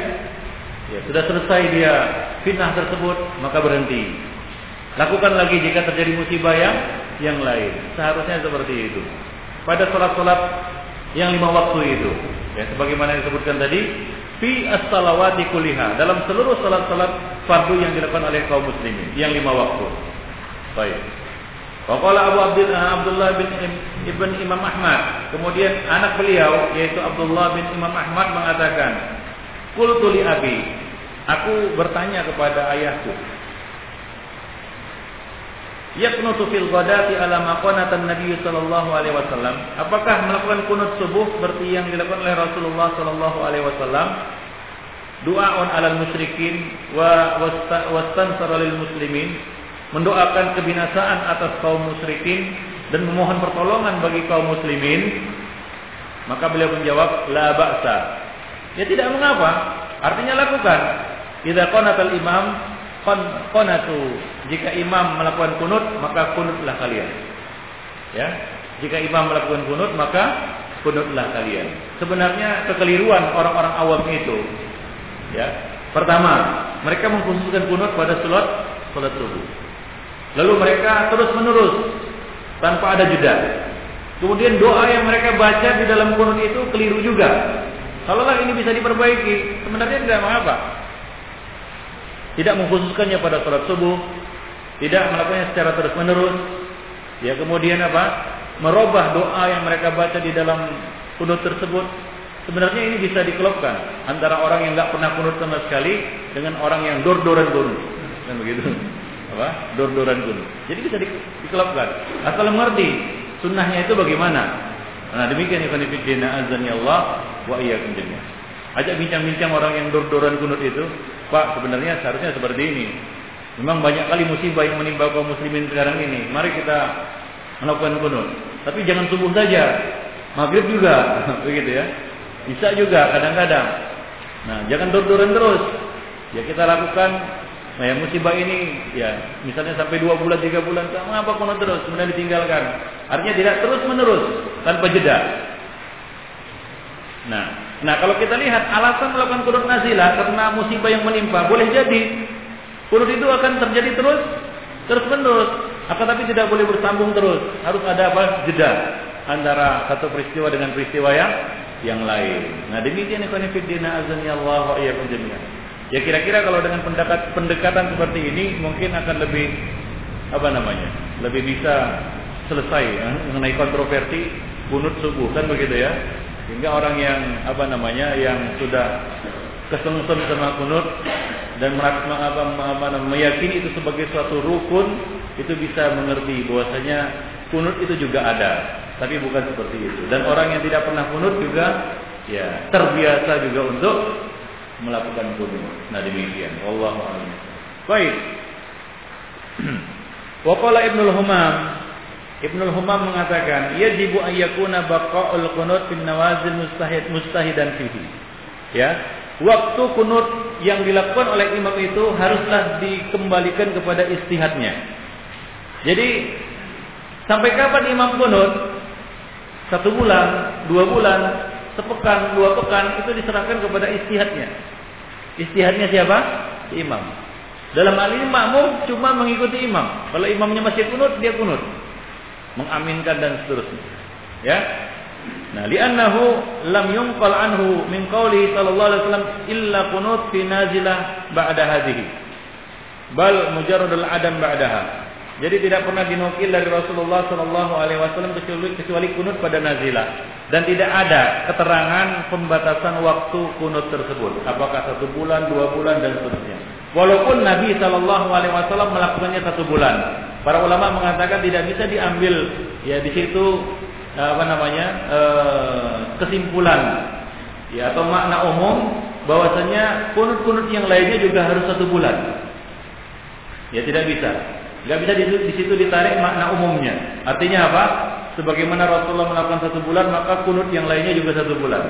Ya sudah selesai dia fitnah tersebut, maka berhenti. Lakukan lagi jika terjadi musibah yang yang lain. Seharusnya seperti itu. Pada sholat-sholat yang lima waktu itu, ya sebagaimana disebutkan tadi, fi as-salawati kuliha dalam seluruh salat-salat fardu yang dilakukan oleh kaum muslimin yang lima waktu. Baik. Waqala Abu Abdul Abdullah bin Ibn Imam Ahmad. Kemudian anak beliau yaitu Abdullah bin Imam Ahmad mengatakan, "Qultu li abi." Aku bertanya kepada ayahku, Yaqnutu fil ghadati ala maqanatan Nabi sallallahu alaihi wasallam. Apakah melakukan kunut subuh seperti yang dilakukan oleh Rasulullah sallallahu alaihi wasallam? Du'aun alal musyrikin wa wastansara lil muslimin. Mendoakan kebinasaan atas kaum musyrikin dan memohon pertolongan bagi kaum muslimin. Maka beliau menjawab, la ba'sa. Ya tidak mengapa. Artinya lakukan. Idza qanatal imam qanatu jika imam melakukan kunut maka kunutlah kalian. Ya? Jika imam melakukan kunut maka kunutlah kalian. Sebenarnya kekeliruan orang-orang awam itu ya. Pertama mereka mengkhususkan kunut pada salat salat subuh. Lalu mereka terus menerus tanpa ada jeda. Kemudian doa yang mereka baca di dalam kunut itu keliru juga. Kalaulah ini bisa diperbaiki sebenarnya tidak mengapa tidak mengkhususkannya pada sholat subuh, tidak melakukannya secara terus menerus. Ya kemudian apa? Merubah doa yang mereka baca di dalam kunut tersebut. Sebenarnya ini bisa dikelopkan antara orang yang nggak pernah kunut sama sekali dengan orang yang dor-doran kunut. Kan begitu? Apa? Dor-doran kunut. Jadi bisa dikelopkan. Asal mengerti sunnahnya itu bagaimana. Nah demikian Ibn Fiddina azan ya Allah wa iyyakum jami'an. Ajak bincang-bincang orang yang dor-doran kunut itu, Pak sebenarnya seharusnya seperti ini. Memang banyak kali musibah yang menimpa kaum muslimin sekarang ini. Mari kita melakukan kunut. Tapi jangan subuh saja, maghrib juga, begitu ya. Bisa juga kadang-kadang. Nah, jangan dor-doran terus. Ya kita lakukan Nah, yang musibah ini ya misalnya sampai dua bulan tiga bulan, mengapa kunut terus kemudian ditinggalkan? Artinya tidak terus menerus tanpa jeda. Nah, Nah, kalau kita lihat alasan melakukan kunut nazilah karena musibah yang menimpa, boleh jadi kunut itu akan terjadi terus terus menerus. Akan tapi tidak boleh bersambung terus. Harus ada apa? Jeda antara satu peristiwa dengan peristiwa yang yang lain. Nah, demikian ikhwan fillah azan ya Allah wa iyyakum. Ya kira-kira kalau dengan pendekat, pendekatan seperti ini mungkin akan lebih apa namanya? Lebih bisa selesai ya, mengenai kontroversi kunut subuh kan begitu ya. Sehingga orang yang apa namanya yang sudah kesengsem sama kunut dan apa, apa, meyakini itu sebagai suatu rukun itu bisa mengerti bahwasanya kunut itu juga ada, tapi bukan seperti itu. Dan orang yang tidak pernah kunut juga ya terbiasa juga untuk melakukan kunut. Nah demikian. Wallahu a'lam. Baik. Waqala Ibnu Humam Ibnu Humam mengatakan, yajibu an yakuna baqa'ul qunut bin nawazil mustahid mustahidan fihi. Ya. Waktu kunut yang dilakukan oleh imam itu haruslah dikembalikan kepada istihadnya. Jadi sampai kapan imam kunut? Satu bulan, dua bulan, sepekan, dua pekan itu diserahkan kepada istihadnya. Istihadnya siapa? Imam. Dalam hal ini makmum cuma mengikuti imam. Kalau imamnya masih kunut, dia kunut. Mengaminkan dan seterusnya. Ya. Nah, li'annahu lam yunqal anhu min qawli sallallahu alaihi wasallam illa qunut fi nazilah ba'da hadhihi. Bal mujarradul adam ba'daha. Jadi tidak pernah dinukil dari Rasulullah Sallallahu Alaihi Wasallam kecuali, kecuali kunut pada nazilah dan tidak ada keterangan pembatasan waktu kunut tersebut. Apakah satu bulan, dua bulan dan seterusnya. Walaupun Nabi Sallallahu Alaihi Wasallam melakukannya satu bulan, para ulama mengatakan tidak bisa diambil ya di situ apa namanya eh, kesimpulan ya atau makna umum bahwasanya kunut-kunut yang lainnya juga harus satu bulan. Ya tidak bisa. Gak bisa di situ ditarik makna umumnya. Artinya apa? Sebagaimana Rasulullah melakukan satu bulan, maka kunut yang lainnya juga satu bulan.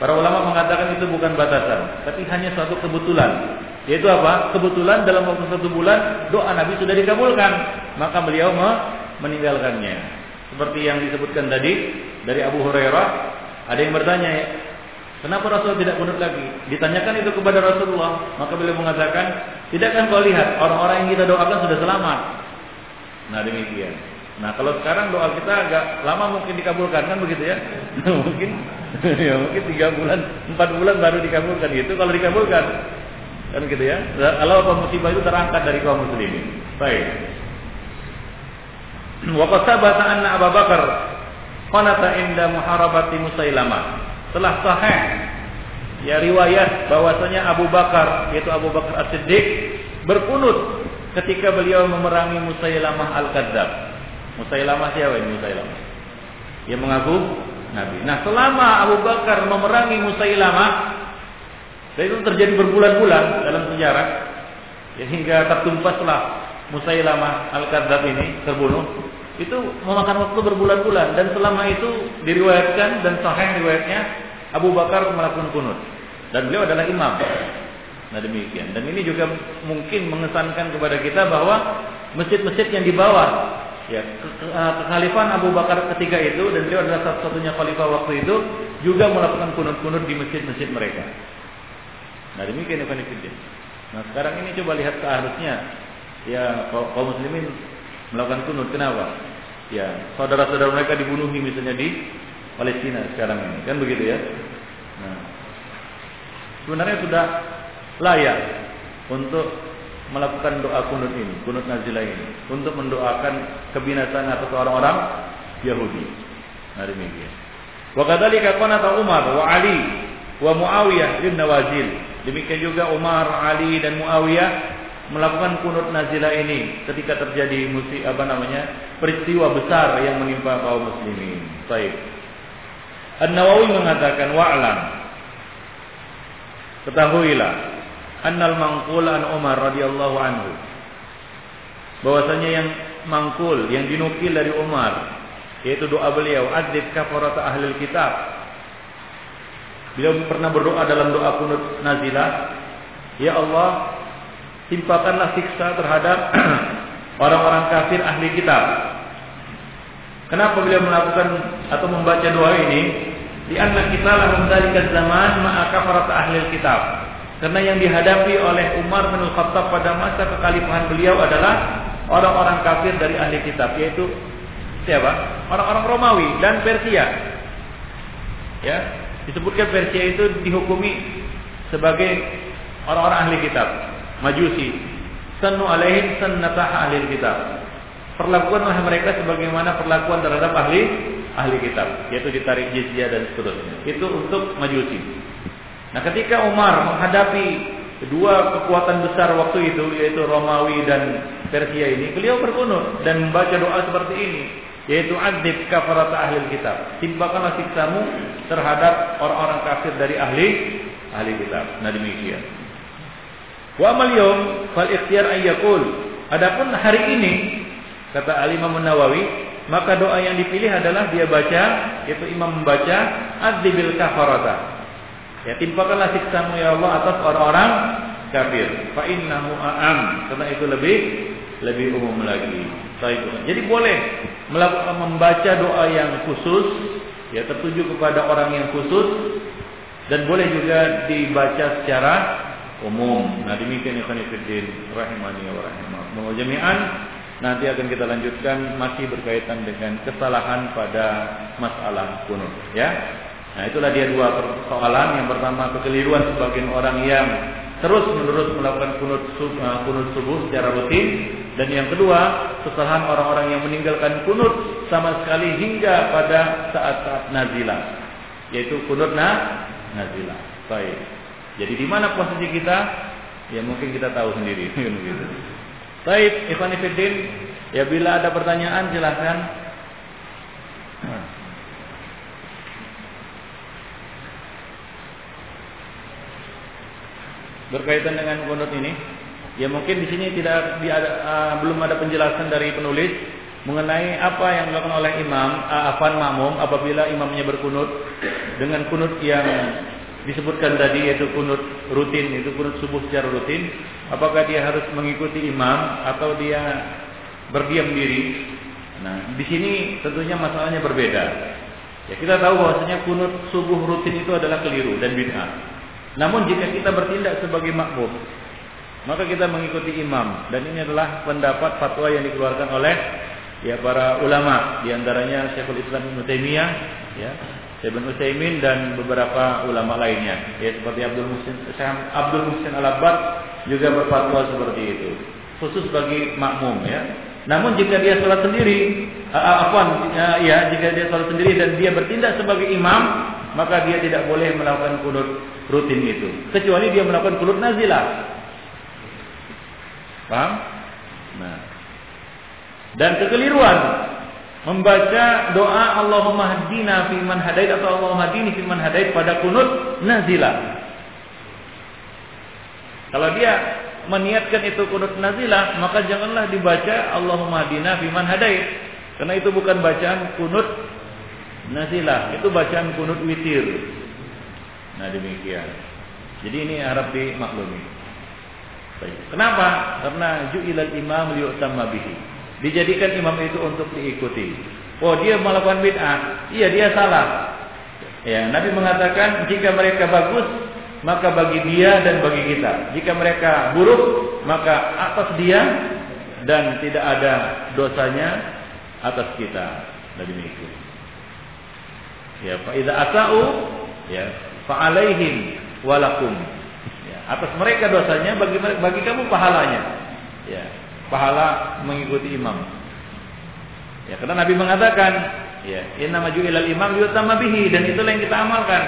Para ulama mengatakan itu bukan batasan, tapi hanya suatu kebetulan. Yaitu apa? Kebetulan dalam waktu satu bulan doa Nabi sudah dikabulkan, maka beliau meninggalkannya. Seperti yang disebutkan tadi dari Abu Hurairah, ada yang bertanya, Kenapa Rasul tidak kunut lagi? Ditanyakan itu kepada Rasulullah, maka beliau mengatakan, tidak kan kau lihat orang-orang yang kita doakan sudah selamat. Nah demikian. Nah kalau sekarang doa kita agak lama mungkin dikabulkan kan begitu ya? mungkin ya mungkin tiga bulan, empat bulan baru dikabulkan gitu. Kalau dikabulkan kan gitu ya. Kalau apa musibah itu terangkat dari kaum muslimin. Baik. Waqad sabata anna Abu Bakar qanata inda muharabati Musailamah telah sahih ya riwayat bahwasanya Abu Bakar yaitu Abu Bakar As-Siddiq berkunut ketika beliau memerangi Musailamah Al-Kadzab. Musailamah siapa ini Musailamah? Yang mengaku Nabi. Nah, selama Abu Bakar memerangi Musailamah dan itu terjadi berbulan-bulan dalam sejarah ya, hingga tertumpaslah Musailamah Al-Kadzab ini terbunuh itu memakan waktu berbulan-bulan dan selama itu diriwayatkan dan sahih riwayatnya Abu Bakar melakukan kunut dan beliau adalah imam. Nah demikian dan ini juga mungkin mengesankan kepada kita bahwa masjid-masjid yang di bawah ya eh, kekhalifahan Abu Bakar ketika itu dan beliau adalah satu-satunya khalifah waktu itu juga melakukan kunut-kunut di masjid-masjid mereka. Nah demikian Ibn Nah sekarang ini coba lihat seharusnya ya kaum muslimin melakukan kunut. Kenapa? Ya, saudara-saudara mereka dibunuhi misalnya di Palestina sekarang ini, kan begitu ya? Nah, sebenarnya sudah layak untuk melakukan doa kunut ini, kunut nazilah ini, untuk mendoakan kebinasaan atas orang-orang Yahudi. Nah demikian. Wa kadzalika qanata Umar wa Ali wa Muawiyah bin Nawazil. Demikian juga Umar, Ali dan Muawiyah melakukan kunut nazilah ini ketika terjadi musi apa namanya peristiwa besar yang menimpa kaum muslimin. Baik. An-Nawawi mengatakan wa'lam ketahuilah annal mangkul an Umar radhiyallahu anhu bahwasanya yang mangkul yang dinukil dari Umar yaitu doa beliau adzib kafarata ahli kitab Beliau pernah berdoa dalam doa kunut nazilah, Ya Allah, timpakanlah siksa terhadap orang-orang kafir ahli kitab. Kenapa beliau melakukan atau membaca doa ini? Di anna kita lahum dzalika zaman ma'a kafarat ahli kitab. Karena yang dihadapi oleh Umar bin Khattab pada masa kekhalifahan beliau adalah orang-orang kafir dari ahli kitab, yaitu siapa? Orang-orang Romawi dan Persia. Ya, disebutkan Persia itu dihukumi sebagai orang-orang ahli kitab. Majusi. Sannu alaihim sannatah ahli kitab. Perlakuanlah mereka sebagaimana perlakuan terhadap ahli ahli kitab, yaitu ditarik jizyah dan seterusnya. Itu untuk Majusi. Nah, ketika Umar menghadapi kedua kekuatan besar waktu itu yaitu Romawi dan Persia ini, beliau berkunut dan membaca doa seperti ini, yaitu adzib kafarat ahli kitab. Timpakanlah siksamu terhadap orang-orang kafir dari ahli ahli kitab. Nah, demikian. Wa amal fal ikhtiyar ayyakul. Adapun hari ini kata Al Imam maka doa yang dipilih adalah dia baca, yaitu imam membaca adzibil kafarata. Ya timpakanlah siksamu ya Allah atas orang-orang kafir. Fa innahu a'am. Karena itu lebih lebih umum lagi. Jadi boleh melakukan membaca doa yang khusus ya tertuju kepada orang yang khusus dan boleh juga dibaca secara umum. Nah demikian ikhwan fillah rahimani wa rahimakumullah jami'an. Nanti akan kita lanjutkan masih berkaitan dengan kesalahan pada masalah kunut ya. Nah itulah dia dua persoalan. Yang pertama kekeliruan sebagian orang yang terus menerus melakukan kunut, uh, kunut subuh secara rutin dan yang kedua kesalahan orang-orang yang meninggalkan kunut sama sekali hingga pada saat-saat nazilah yaitu kunut na nazilah. Baik. Jadi di mana posisi kita? Ya mungkin kita tahu sendiri gitu. Baik, Ikhwan ya bila ada pertanyaan silahkan. Berkaitan dengan kunut ini, ya mungkin di sini tidak di uh, belum ada penjelasan dari penulis mengenai apa yang dilakukan oleh imam, uh, afan makmum apabila imamnya berkunut dengan kunut yang disebutkan tadi yaitu kunut rutin itu kunut subuh secara rutin. Apakah dia harus mengikuti imam atau dia berdiam diri? Nah di sini tentunya masalahnya berbeda. Ya kita tahu bahwasanya kunut subuh rutin itu adalah keliru dan bid'ah namun jika kita bertindak sebagai makmum maka kita mengikuti imam. Dan ini adalah pendapat fatwa yang dikeluarkan oleh ya para ulama. Di antaranya Syekhul Islam Ibnu Taimiyah ya Ibn Utsaimin dan beberapa ulama lainnya. Ya seperti Abdul Muhsin Abdul Muhsin Al Abbad juga berfatwa seperti itu. Khusus bagi makmum ya. Namun jika dia sholat sendiri afwan uh, ya jika dia sholat sendiri dan dia bertindak sebagai imam maka dia tidak boleh melakukan kunut rutin itu. Kecuali dia melakukan kunut nazilah. Paham? Nah. Dan kekeliruan. Membaca doa Allahumma hadina fi man hadait atau Allahumma hadini fi man hadait pada kunut nazilah. Kalau dia meniatkan itu kunut nazilah, maka janganlah dibaca Allahumma hadina fi man hadait. Karena itu bukan bacaan kunut nazilah, itu bacaan kunut witir. Nah demikian. Jadi ini harap dimaklumi. Kenapa? Karena ju'ilal imam liyu'tamma bihi dijadikan imam itu untuk diikuti. Oh dia melakukan bid'ah, iya dia salah. Ya, Nabi mengatakan jika mereka bagus maka bagi dia dan bagi kita. Jika mereka buruk maka atas dia dan tidak ada dosanya atas kita. Nabi demikian. Ya, fa idza asau ya fa alaihim walakum. Ya, atas mereka dosanya bagi bagi kamu pahalanya. Ya, pahala mengikuti imam. Ya, karena Nabi mengatakan, ya, inna maju ilal imam yutama bihi dan itulah yang kita amalkan.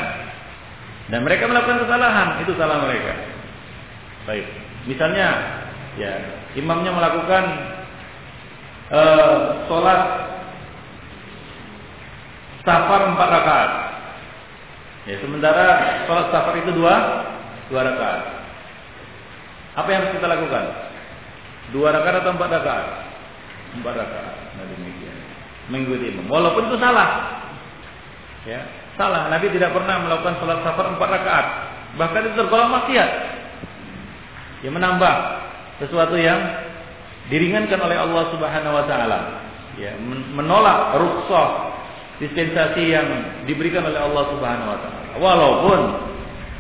Dan mereka melakukan kesalahan, itu salah mereka. Baik. Misalnya, ya, imamnya melakukan uh, sholat safar empat rakaat. Ya, sementara sholat safar itu dua, dua rakaat. Apa yang harus kita lakukan? Dua rakaat atau empat rakaat? Empat rakaat. Nah demikian. Mengikuti imam. Walaupun itu salah. Ya, salah. Nabi tidak pernah melakukan sholat safar empat rakaat. Bahkan itu tergolong maksiat. Menambah sesuatu yang diringankan oleh Allah Subhanahu wa taala. Ya, menolak rukhsah dispensasi yang diberikan oleh Allah Subhanahu wa taala. Walaupun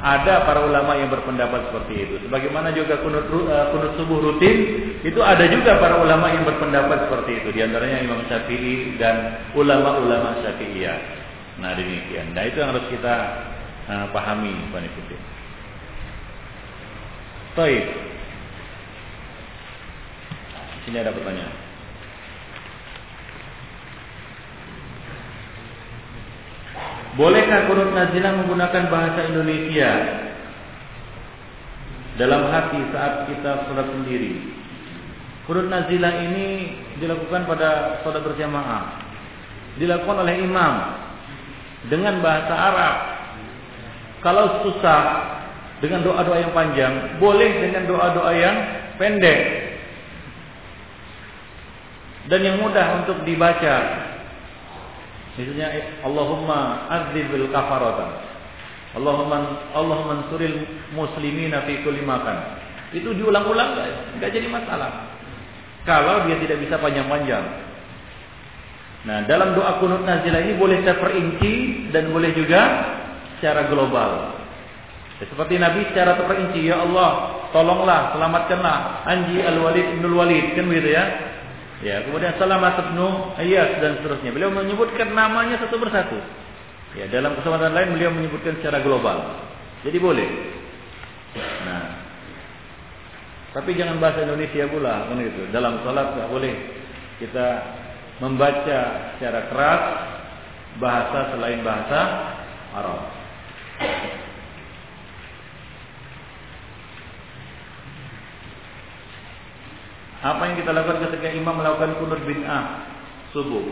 ada para ulama yang berpendapat seperti itu. Sebagaimana juga kunut, uh, kunut subuh rutin, itu ada juga para ulama yang berpendapat seperti itu. Di antaranya Imam Syafi'i dan ulama-ulama Syafi'iyah. Nah demikian. Nah itu yang harus kita uh, pahami, Pak Nikutin. Baik. Sini ada pertanyaan. Bolehkah kunut nazilah menggunakan bahasa Indonesia dalam hati saat kita sholat sendiri? Kunut nazilah ini dilakukan pada sholat berjamaah. Dilakukan oleh imam dengan bahasa Arab. Kalau susah dengan doa-doa yang panjang, boleh dengan doa-doa yang pendek. Dan yang mudah untuk dibaca Misalnya Allahumma adzibil kafarata. Allahumma Allahumma ansuril muslimina fi kulli makan. Itu diulang-ulang enggak jadi masalah. Kalau dia tidak bisa panjang-panjang. Nah, dalam doa kunut nazilah ini boleh secara perinci dan boleh juga secara global. Ya, seperti Nabi secara terperinci, ya Allah, tolonglah, selamatkanlah Anji Al-Walid bin Walid, kan begitu ya? Ya, kemudian Salamat bin Ayas dan seterusnya. Beliau menyebutkan namanya satu persatu. Ya, dalam kesempatan lain beliau menyebutkan secara global. Jadi boleh. Nah, tapi jangan bahasa Indonesia pula, kan itu. Dalam salat tidak boleh kita membaca secara keras bahasa selain bahasa Arab. Apa yang kita lakukan ketika imam melakukan kunut bid'ah subuh?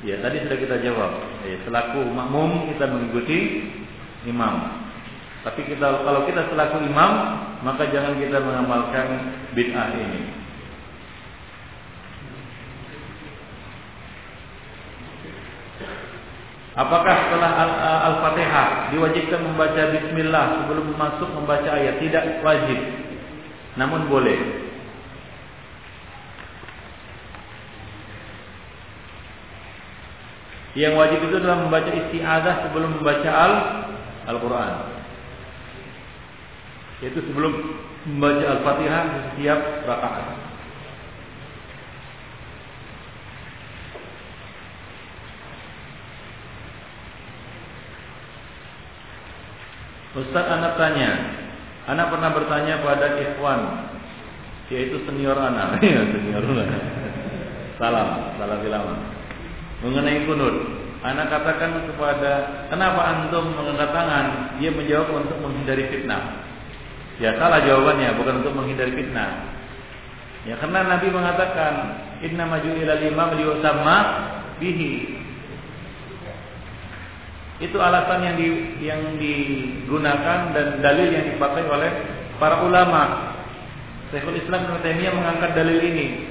Ya, tadi sudah kita jawab. Ya, selaku makmum kita mengikuti imam. Tapi kita kalau kita selaku imam, maka jangan kita mengamalkan bid'ah ini. Apakah setelah Al-Fatihah diwajibkan membaca bismillah sebelum masuk membaca ayat? Tidak wajib. Namun boleh. Yang wajib itu adalah membaca isti'adah sebelum membaca al Al-Quran. Yaitu sebelum membaca Al-Fatihah di setiap rakaat. Ustaz anak tanya, anak pernah bertanya pada ikhwan, yaitu senior anak, ya senior Salam, salam lama mengenai kunut. Anak katakan kepada kenapa antum mengangkat tangan? Dia menjawab untuk menghindari fitnah. Ya salah jawabannya, bukan untuk menghindari fitnah. Ya karena Nabi mengatakan inna maju lima sama bihi. Itu alasan yang di, yang digunakan dan dalil yang dipakai oleh para ulama. Syekhul Islam Ibnu Taimiyah mengangkat dalil ini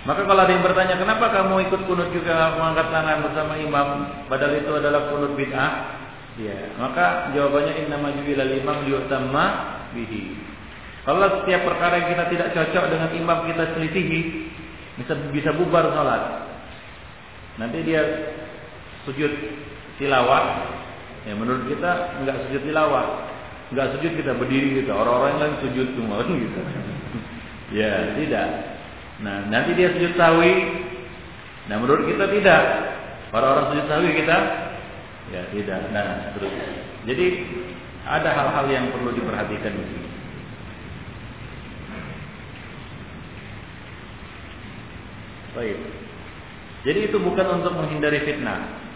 maka kalau ada yang bertanya, kenapa kamu ikut kunut juga mengangkat tangan bersama imam, padahal itu adalah kunut bid'ah? Ya, maka jawabannya inna majubil imam liyutamma bihi. Kalau setiap perkara yang kita tidak cocok dengan imam kita selisihi, bisa bisa bubar salat. Nanti dia sujud tilawah, ya menurut kita enggak sujud tilawah, enggak sujud kita berdiri gitu. Orang-orang lain sujud semua gitu. ya, tidak. Nah, nanti dia sujud sahwi. Nah, menurut kita tidak. Para orang sujud sahwi kita ya tidak. Nah, terus. Jadi ada hal-hal yang perlu diperhatikan di sini. Baik. Jadi itu bukan untuk menghindari fitnah.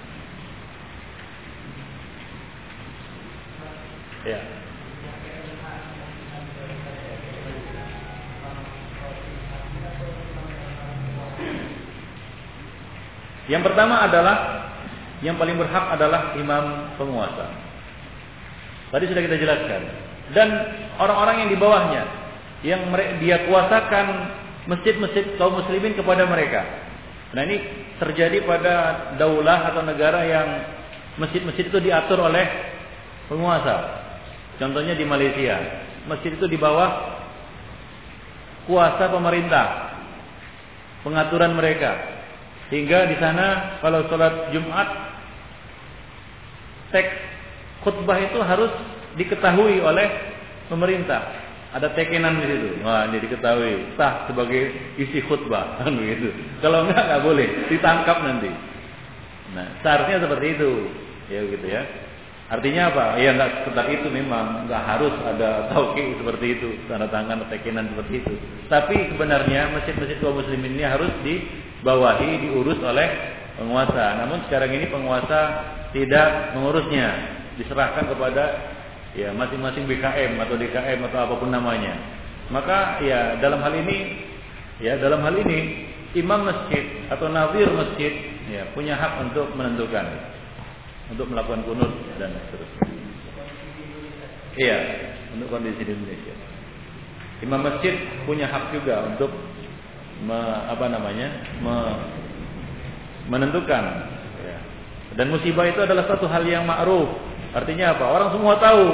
Yang pertama adalah yang paling berhak adalah imam penguasa. Tadi sudah kita jelaskan. Dan orang-orang yang di bawahnya yang dia kuasakan masjid-masjid kaum muslimin kepada mereka. Nah ini terjadi pada daulah atau negara yang masjid-masjid itu diatur oleh penguasa. Contohnya di Malaysia, masjid itu di bawah kuasa pemerintah, pengaturan mereka. Hingga di sana kalau sholat Jumat teks khutbah itu harus diketahui oleh pemerintah. Ada tekenan di situ. Wah, ini diketahui sah sebagai isi khutbah kan begitu. Kalau enggak enggak boleh, ditangkap nanti. Nah, seharusnya seperti itu. Ya gitu ya. Artinya apa? Ya enggak sekedar itu memang enggak harus ada tauqi seperti itu, tanda tangan tekenan seperti itu. Tapi sebenarnya masjid-masjid kaum muslimin ini harus di bawahi diurus oleh penguasa. Namun sekarang ini penguasa tidak mengurusnya, diserahkan kepada ya masing-masing BKM atau DKM atau apa pun namanya. Maka ya dalam hal ini ya dalam hal ini imam masjid atau nazir masjid ya punya hak untuk menentukan untuk melakukan kunut dan seterusnya. Iya, untuk kondisi di Indonesia. Imam masjid punya hak juga untuk me, apa namanya me, menentukan ya. dan musibah itu adalah satu hal yang ma'ruf artinya apa orang semua tahu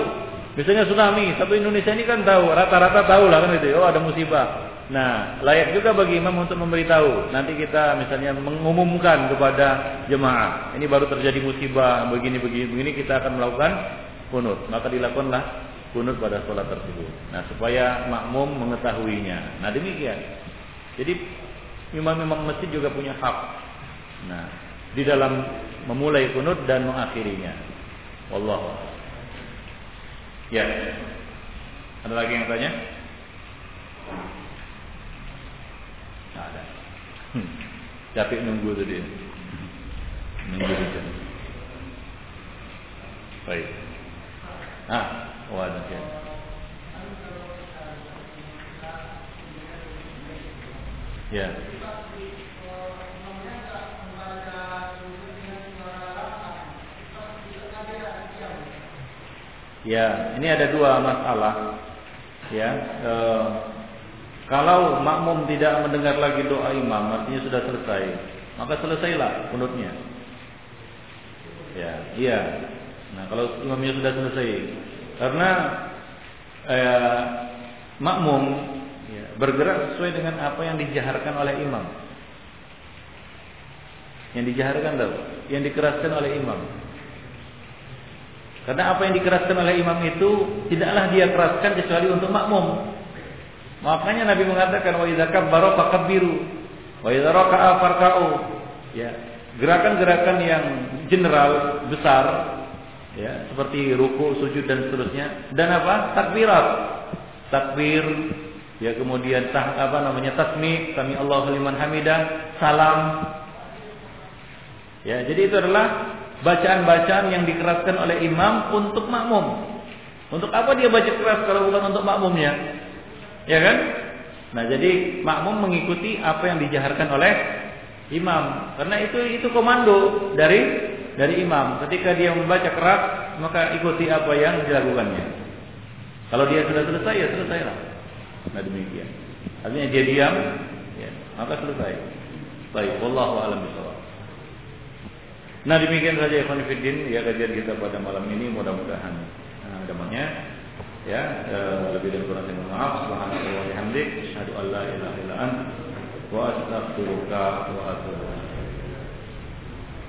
misalnya tsunami tapi Indonesia ini kan tahu rata-rata tahu lah kan itu oh ada musibah Nah, layak juga bagi imam untuk memberitahu. Nanti kita misalnya mengumumkan kepada jemaah, ini baru terjadi musibah begini begini begini kita akan melakukan kunut. Maka dilakukanlah kunut pada sholat tersebut. Nah, supaya makmum mengetahuinya. Nah, demikian. Jadi imam-imam masjid juga punya hak. Nah, di dalam memulai kunut dan mengakhirinya. Wallahu Ya. Ada lagi yang tanya? Tidak ada. Hmm. Capek nunggu tadi. Nunggu saja. Baik. Ah, wadah ya. Ya. Ini ada dua masalah. Ya, e, kalau makmum tidak mendengar lagi doa imam, artinya sudah selesai, maka selesailah kunutnya. Ya, iya. Nah, kalau imamnya sudah selesai, karena eh, makmum ya, bergerak sesuai dengan apa yang dijaharkan oleh imam. Yang dijaharkan tahu, yang dikeraskan oleh imam. Karena apa yang dikeraskan oleh imam itu tidaklah dia keraskan kecuali untuk makmum. Makanya Nabi mengatakan wa idza kabbara fakabbiru wa idza raka'a farka'u. Ya, gerakan-gerakan yang general besar ya, seperti ruku, sujud dan seterusnya dan apa? takbirat. Takbir ya kemudian tah, apa namanya tasmi, sami Allahu liman hamidah, salam. Ya, jadi itu adalah bacaan-bacaan yang dikeraskan oleh imam untuk makmum. Untuk apa dia baca keras kalau bukan untuk makmumnya? Ya kan? Nah, jadi makmum mengikuti apa yang dijaharkan oleh imam. Karena itu itu komando dari dari imam. Ketika dia membaca keras, maka ikuti apa yang dilakukannya. Kalau dia sudah selesai ya selesailah. Nah demikian. Artinya dia diam, ya, maka selesai. Baik, wallahu a'lam. Nah demikian saja Ikhwan Fiddin ya kajian kita pada malam ini mudah-mudahan nah, damanya ya e, lebih dari kurang saya maaf subhanallahi wa bihamdik asyhadu an la ilaha illa anta wa astaghfiruka wa atubu